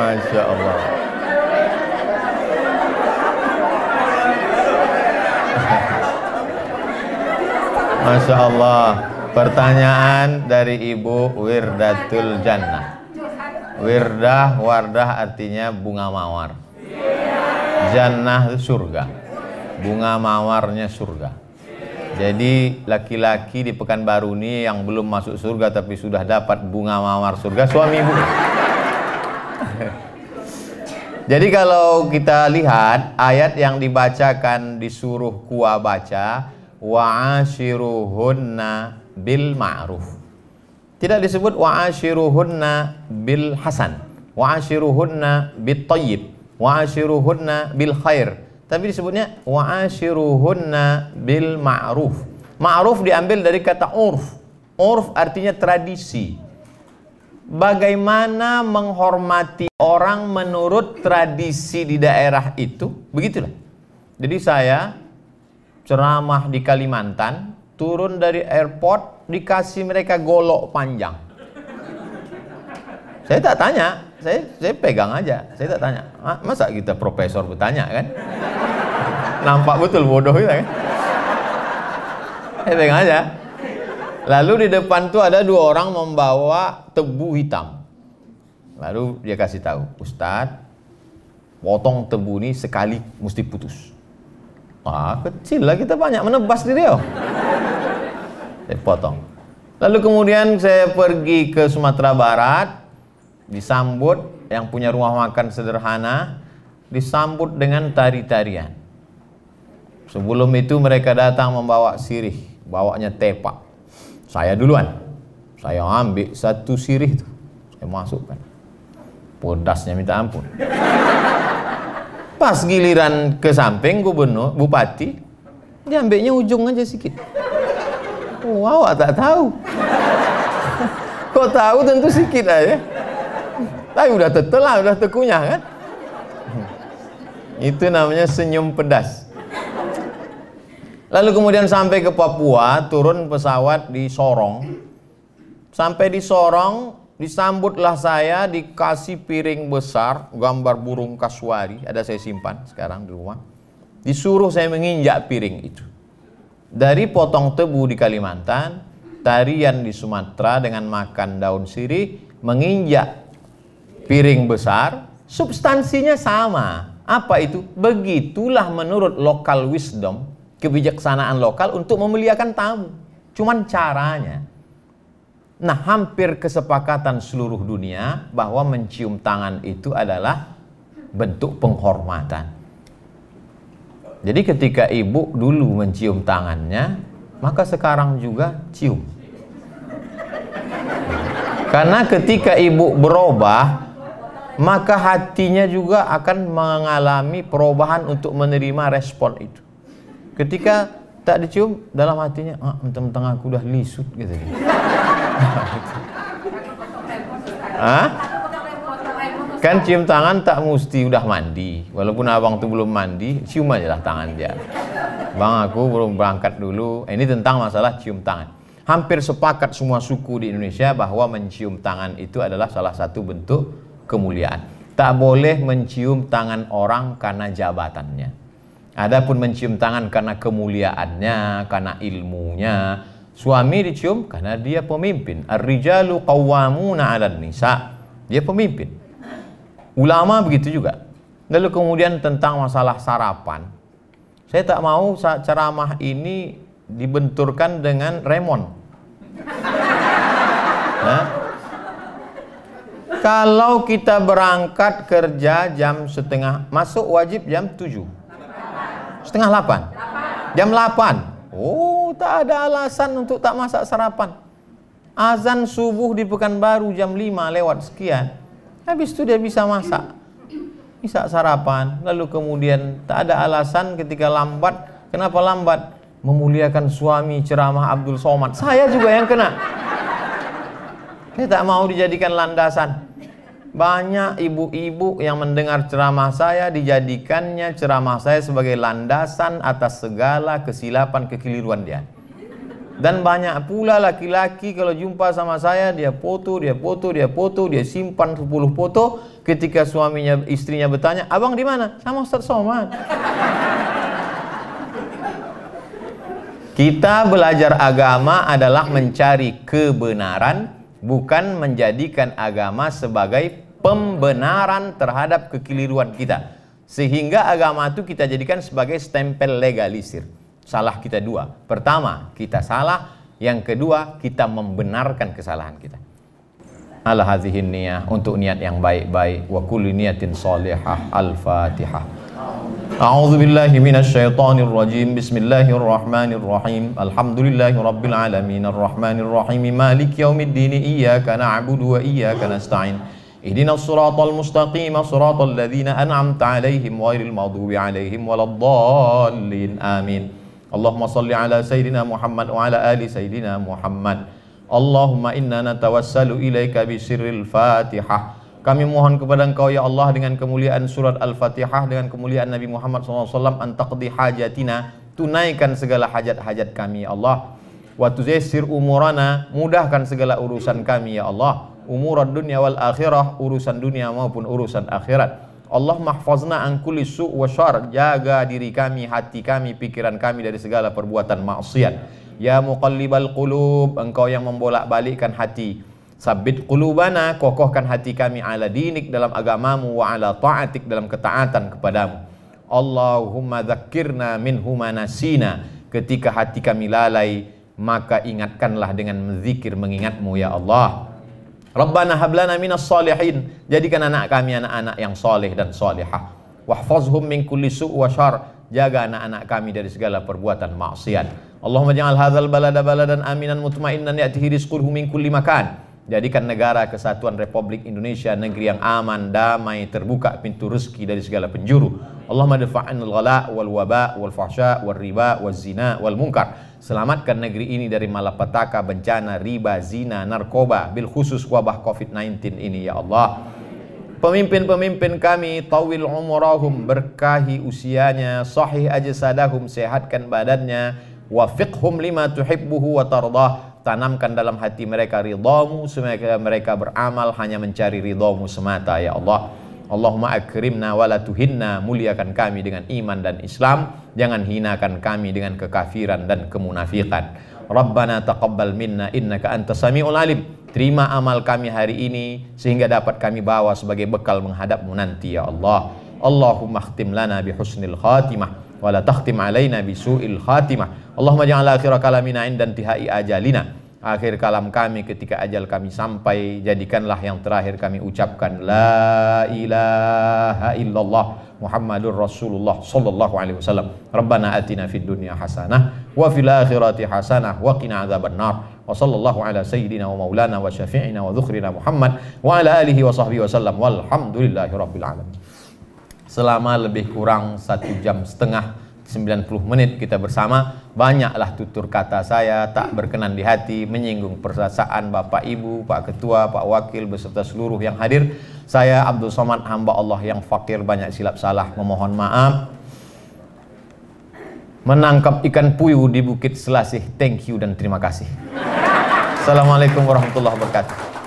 Masya Allah Masya Allah Pertanyaan dari Ibu Wirdatul Jannah Wirdah, wardah artinya bunga mawar. Jannah itu surga. Bunga mawarnya surga. Jadi laki-laki di Pekanbaru ini yang belum masuk surga tapi sudah dapat bunga mawar surga suami ibu. Jadi kalau kita lihat ayat yang dibacakan disuruh kuah baca wa'ashiruhunna bil ma'ruf. Tidak disebut wa'ashiruhunna bil hasan, wa'ashiruhunna bit tayyib, wa'ashiruhunna bil khair. Tapi disebutnya wa'ashiruhunna bil ma'ruf. Ma'ruf diambil dari kata urf. Urf artinya tradisi bagaimana menghormati orang menurut tradisi di daerah itu, begitulah. Jadi saya ceramah di Kalimantan, turun dari airport dikasih mereka golok panjang. Saya tak tanya, saya saya pegang aja, saya tak tanya. "Ah, Masa kita profesor bertanya kan? Nampak betul bodoh kita kan? Saya pegang aja. Lalu di depan tuh ada dua orang membawa tebu hitam. Lalu dia kasih tahu, Ustadz, potong tebu ini sekali mesti putus. Ah, kecil lah kita banyak menebas di Riau. Saya potong. Lalu kemudian saya pergi ke Sumatera Barat, disambut yang punya rumah makan sederhana, disambut dengan tari-tarian. Sebelum itu mereka datang membawa sirih, bawanya tepak. Saya duluan. Saya ambil satu sirih itu. Saya masukkan. Pedasnya minta ampun. Pas giliran ke samping gubernur, bupati, dia ambilnya ujung aja sedikit. Wow, tak tahu. Kok tahu tentu sedikit aja. Tapi udah tetelah, udah tekunyah kan? Itu namanya senyum pedas. Lalu kemudian sampai ke Papua, turun pesawat di Sorong. Sampai di Sorong, disambutlah saya dikasih piring besar, gambar burung kasuari, ada saya simpan sekarang di rumah. Disuruh saya menginjak piring itu. dari potong tebu di Kalimantan, tarian di Sumatera dengan makan daun sirih, menginjak piring besar, substansinya sama. Apa itu? Begitulah menurut local wisdom, kebijaksanaan lokal untuk memuliakan tamu. Cuman caranya. Nah, hampir kesepakatan seluruh dunia bahwa mencium tangan itu adalah bentuk penghormatan. Jadi ketika ibu dulu mencium tangannya, maka sekarang juga cium. Karena ketika ibu berubah, maka hatinya juga akan mengalami perubahan untuk menerima respon itu. Ketika tak dicium dalam hatinya, ah, mentang-mentang aku udah lisut gitu. Hah? Kan cium tangan tak mesti udah mandi. Walaupun abang tuh belum mandi, cium aja lah tangan dia. Bang aku belum berangkat dulu. Ini tentang masalah cium tangan. Hampir sepakat semua suku di Indonesia bahwa mencium tangan itu adalah salah satu bentuk kemuliaan. Tak boleh mencium tangan orang karena jabatannya. Adapun mencium tangan karena kemuliaannya, karena ilmunya. Suami dicium karena dia pemimpin. Ar-rijalu qawwamuna 'alan nisa. Dia pemimpin. Ulama begitu juga. Lalu kemudian tentang masalah sarapan. Saya tak mau ceramah ini dibenturkan dengan remon. Nah, kalau kita berangkat kerja jam setengah, masuk wajib jam 7. Setengah 8. Jam 8. Oh, tak ada alasan untuk tak masak sarapan. Azan subuh di Pekanbaru jam 5 lewat sekian. Habis itu dia bisa masak. Bisa sarapan. Lalu kemudian tak ada alasan ketika lambat. Kenapa lambat? Memuliakan suami ceramah Abdul Somad. Saya juga yang kena. Saya tak mau dijadikan landasan. Banyak ibu-ibu yang mendengar ceramah saya dijadikannya ceramah saya sebagai landasan atas segala kesilapan kekeliruan dia. Dan banyak pula laki-laki kalau jumpa sama saya dia foto, dia foto, dia foto, dia simpan 10 foto. Ketika suaminya istrinya bertanya, "Abang di mana?" Sama Ustaz Somad. Kita belajar agama adalah mencari kebenaran bukan menjadikan agama sebagai pembenaran terhadap kekeliruan kita. Sehingga agama itu kita jadikan sebagai stempel legalisir. Salah kita dua. Pertama, kita salah. Yang kedua, kita membenarkan kesalahan kita. Ala hadhihin niyah untuk niat yang baik-baik wa kulli niyatin salihah. Al-Fatihah. أعوذ بالله من الشيطان الرجيم. بسم الله الرحمن الرحيم. الحمد لله رب العالمين. الرحمن الرحيم. مالك يوم الدين. إياك نعبد وإياك نستعين. اهدنا الصراط المستقيم. صراط الذين أنعمت عليهم غير المغضوب عليهم ولا الضالين. آمين. اللهم صل على سيدنا محمد وعلى آل سيدنا محمد. اللهم إنا نتوسل إليك بسر الفاتحة. Kami mohon kepada Engkau ya Allah dengan kemuliaan surat Al-Fatihah dengan kemuliaan Nabi Muhammad SAW antaqdi hajatina tunaikan segala hajat-hajat kami ya Allah. Wa tuzassir umurana mudahkan segala urusan kami ya Allah. Umurad dunya wal akhirah urusan dunia maupun urusan akhirat. Allah mahfazna an kulli su' wa syar jaga diri kami hati kami pikiran kami dari segala perbuatan maksiat. Ya muqallibal qulub engkau yang membolak-balikkan hati Sabit qulubana, kokohkan hati kami ala dinik dalam agamamu wa ala ta'atik dalam ketaatan kepadamu. Allahumma zakirna min humanasina. Ketika hati kami lalai, maka ingatkanlah dengan menzikir mengingatmu ya Allah. Rabbana hablana minas salihin. Jadikan anak kami anak-anak yang soleh dan solehah. Wahfazhum min kulli su' wa syar. Jaga anak-anak kami dari segala perbuatan maksiat. Allahumma ja'al hadzal balada baladan aminan mutmainnan ya'tihi rizquhu min kulli makan. Jadikan negara kesatuan Republik Indonesia negeri yang aman, damai, terbuka pintu rezeki dari segala penjuru. Allahumma dafa'anil ghala wal waba wal fahsya wal riba wal zina wal munkar. Selamatkan negeri ini dari malapetaka, bencana, riba, zina, narkoba, bil khusus wabah COVID-19 ini ya Allah. Pemimpin-pemimpin kami tawil umurahum berkahi usianya, sahih ajsadahum sehatkan badannya, wafiqhum lima tuhibbuhu wa tardah tanamkan dalam hati mereka ridhamu sehingga mereka beramal hanya mencari ridhamu semata ya Allah. Allahumma akrimna wa la tuhinna muliakan kami dengan iman dan Islam. Jangan hinakan kami dengan kekafiran dan kemunafikan. Rabbana taqabbal minna innaka antas samiul alim. Terima amal kami hari ini sehingga dapat kami bawa sebagai bekal menghadapmu nanti ya Allah Allahumma khtim lana bi husnil khatimah wa la takhtim alaina bi su'il khatimah. Allahumma ja'al akhir kalamina inda intihai ajalina. Akhir kalam kami ketika ajal kami sampai jadikanlah yang terakhir kami ucapkan la ilaha illallah Muhammadur Rasulullah sallallahu alaihi wasallam. Rabbana atina fid dunya hasanah wa fil akhirati hasanah wa qina adzabannar. Sallallahu ala sayyidina wa maulana wa syafi'ina wa dzukhrina Muhammad wa ala alihi wa sahbihi wasallam walhamdulillahi rabbil alamin selama lebih kurang satu jam setengah 90 menit kita bersama banyaklah tutur kata saya tak berkenan di hati menyinggung perasaan Bapak Ibu, Pak Ketua, Pak Wakil beserta seluruh yang hadir. Saya Abdul Somad hamba Allah yang fakir banyak silap salah memohon maaf. Menangkap ikan puyuh di Bukit Selasih thank you dan terima kasih. Assalamualaikum warahmatullahi wabarakatuh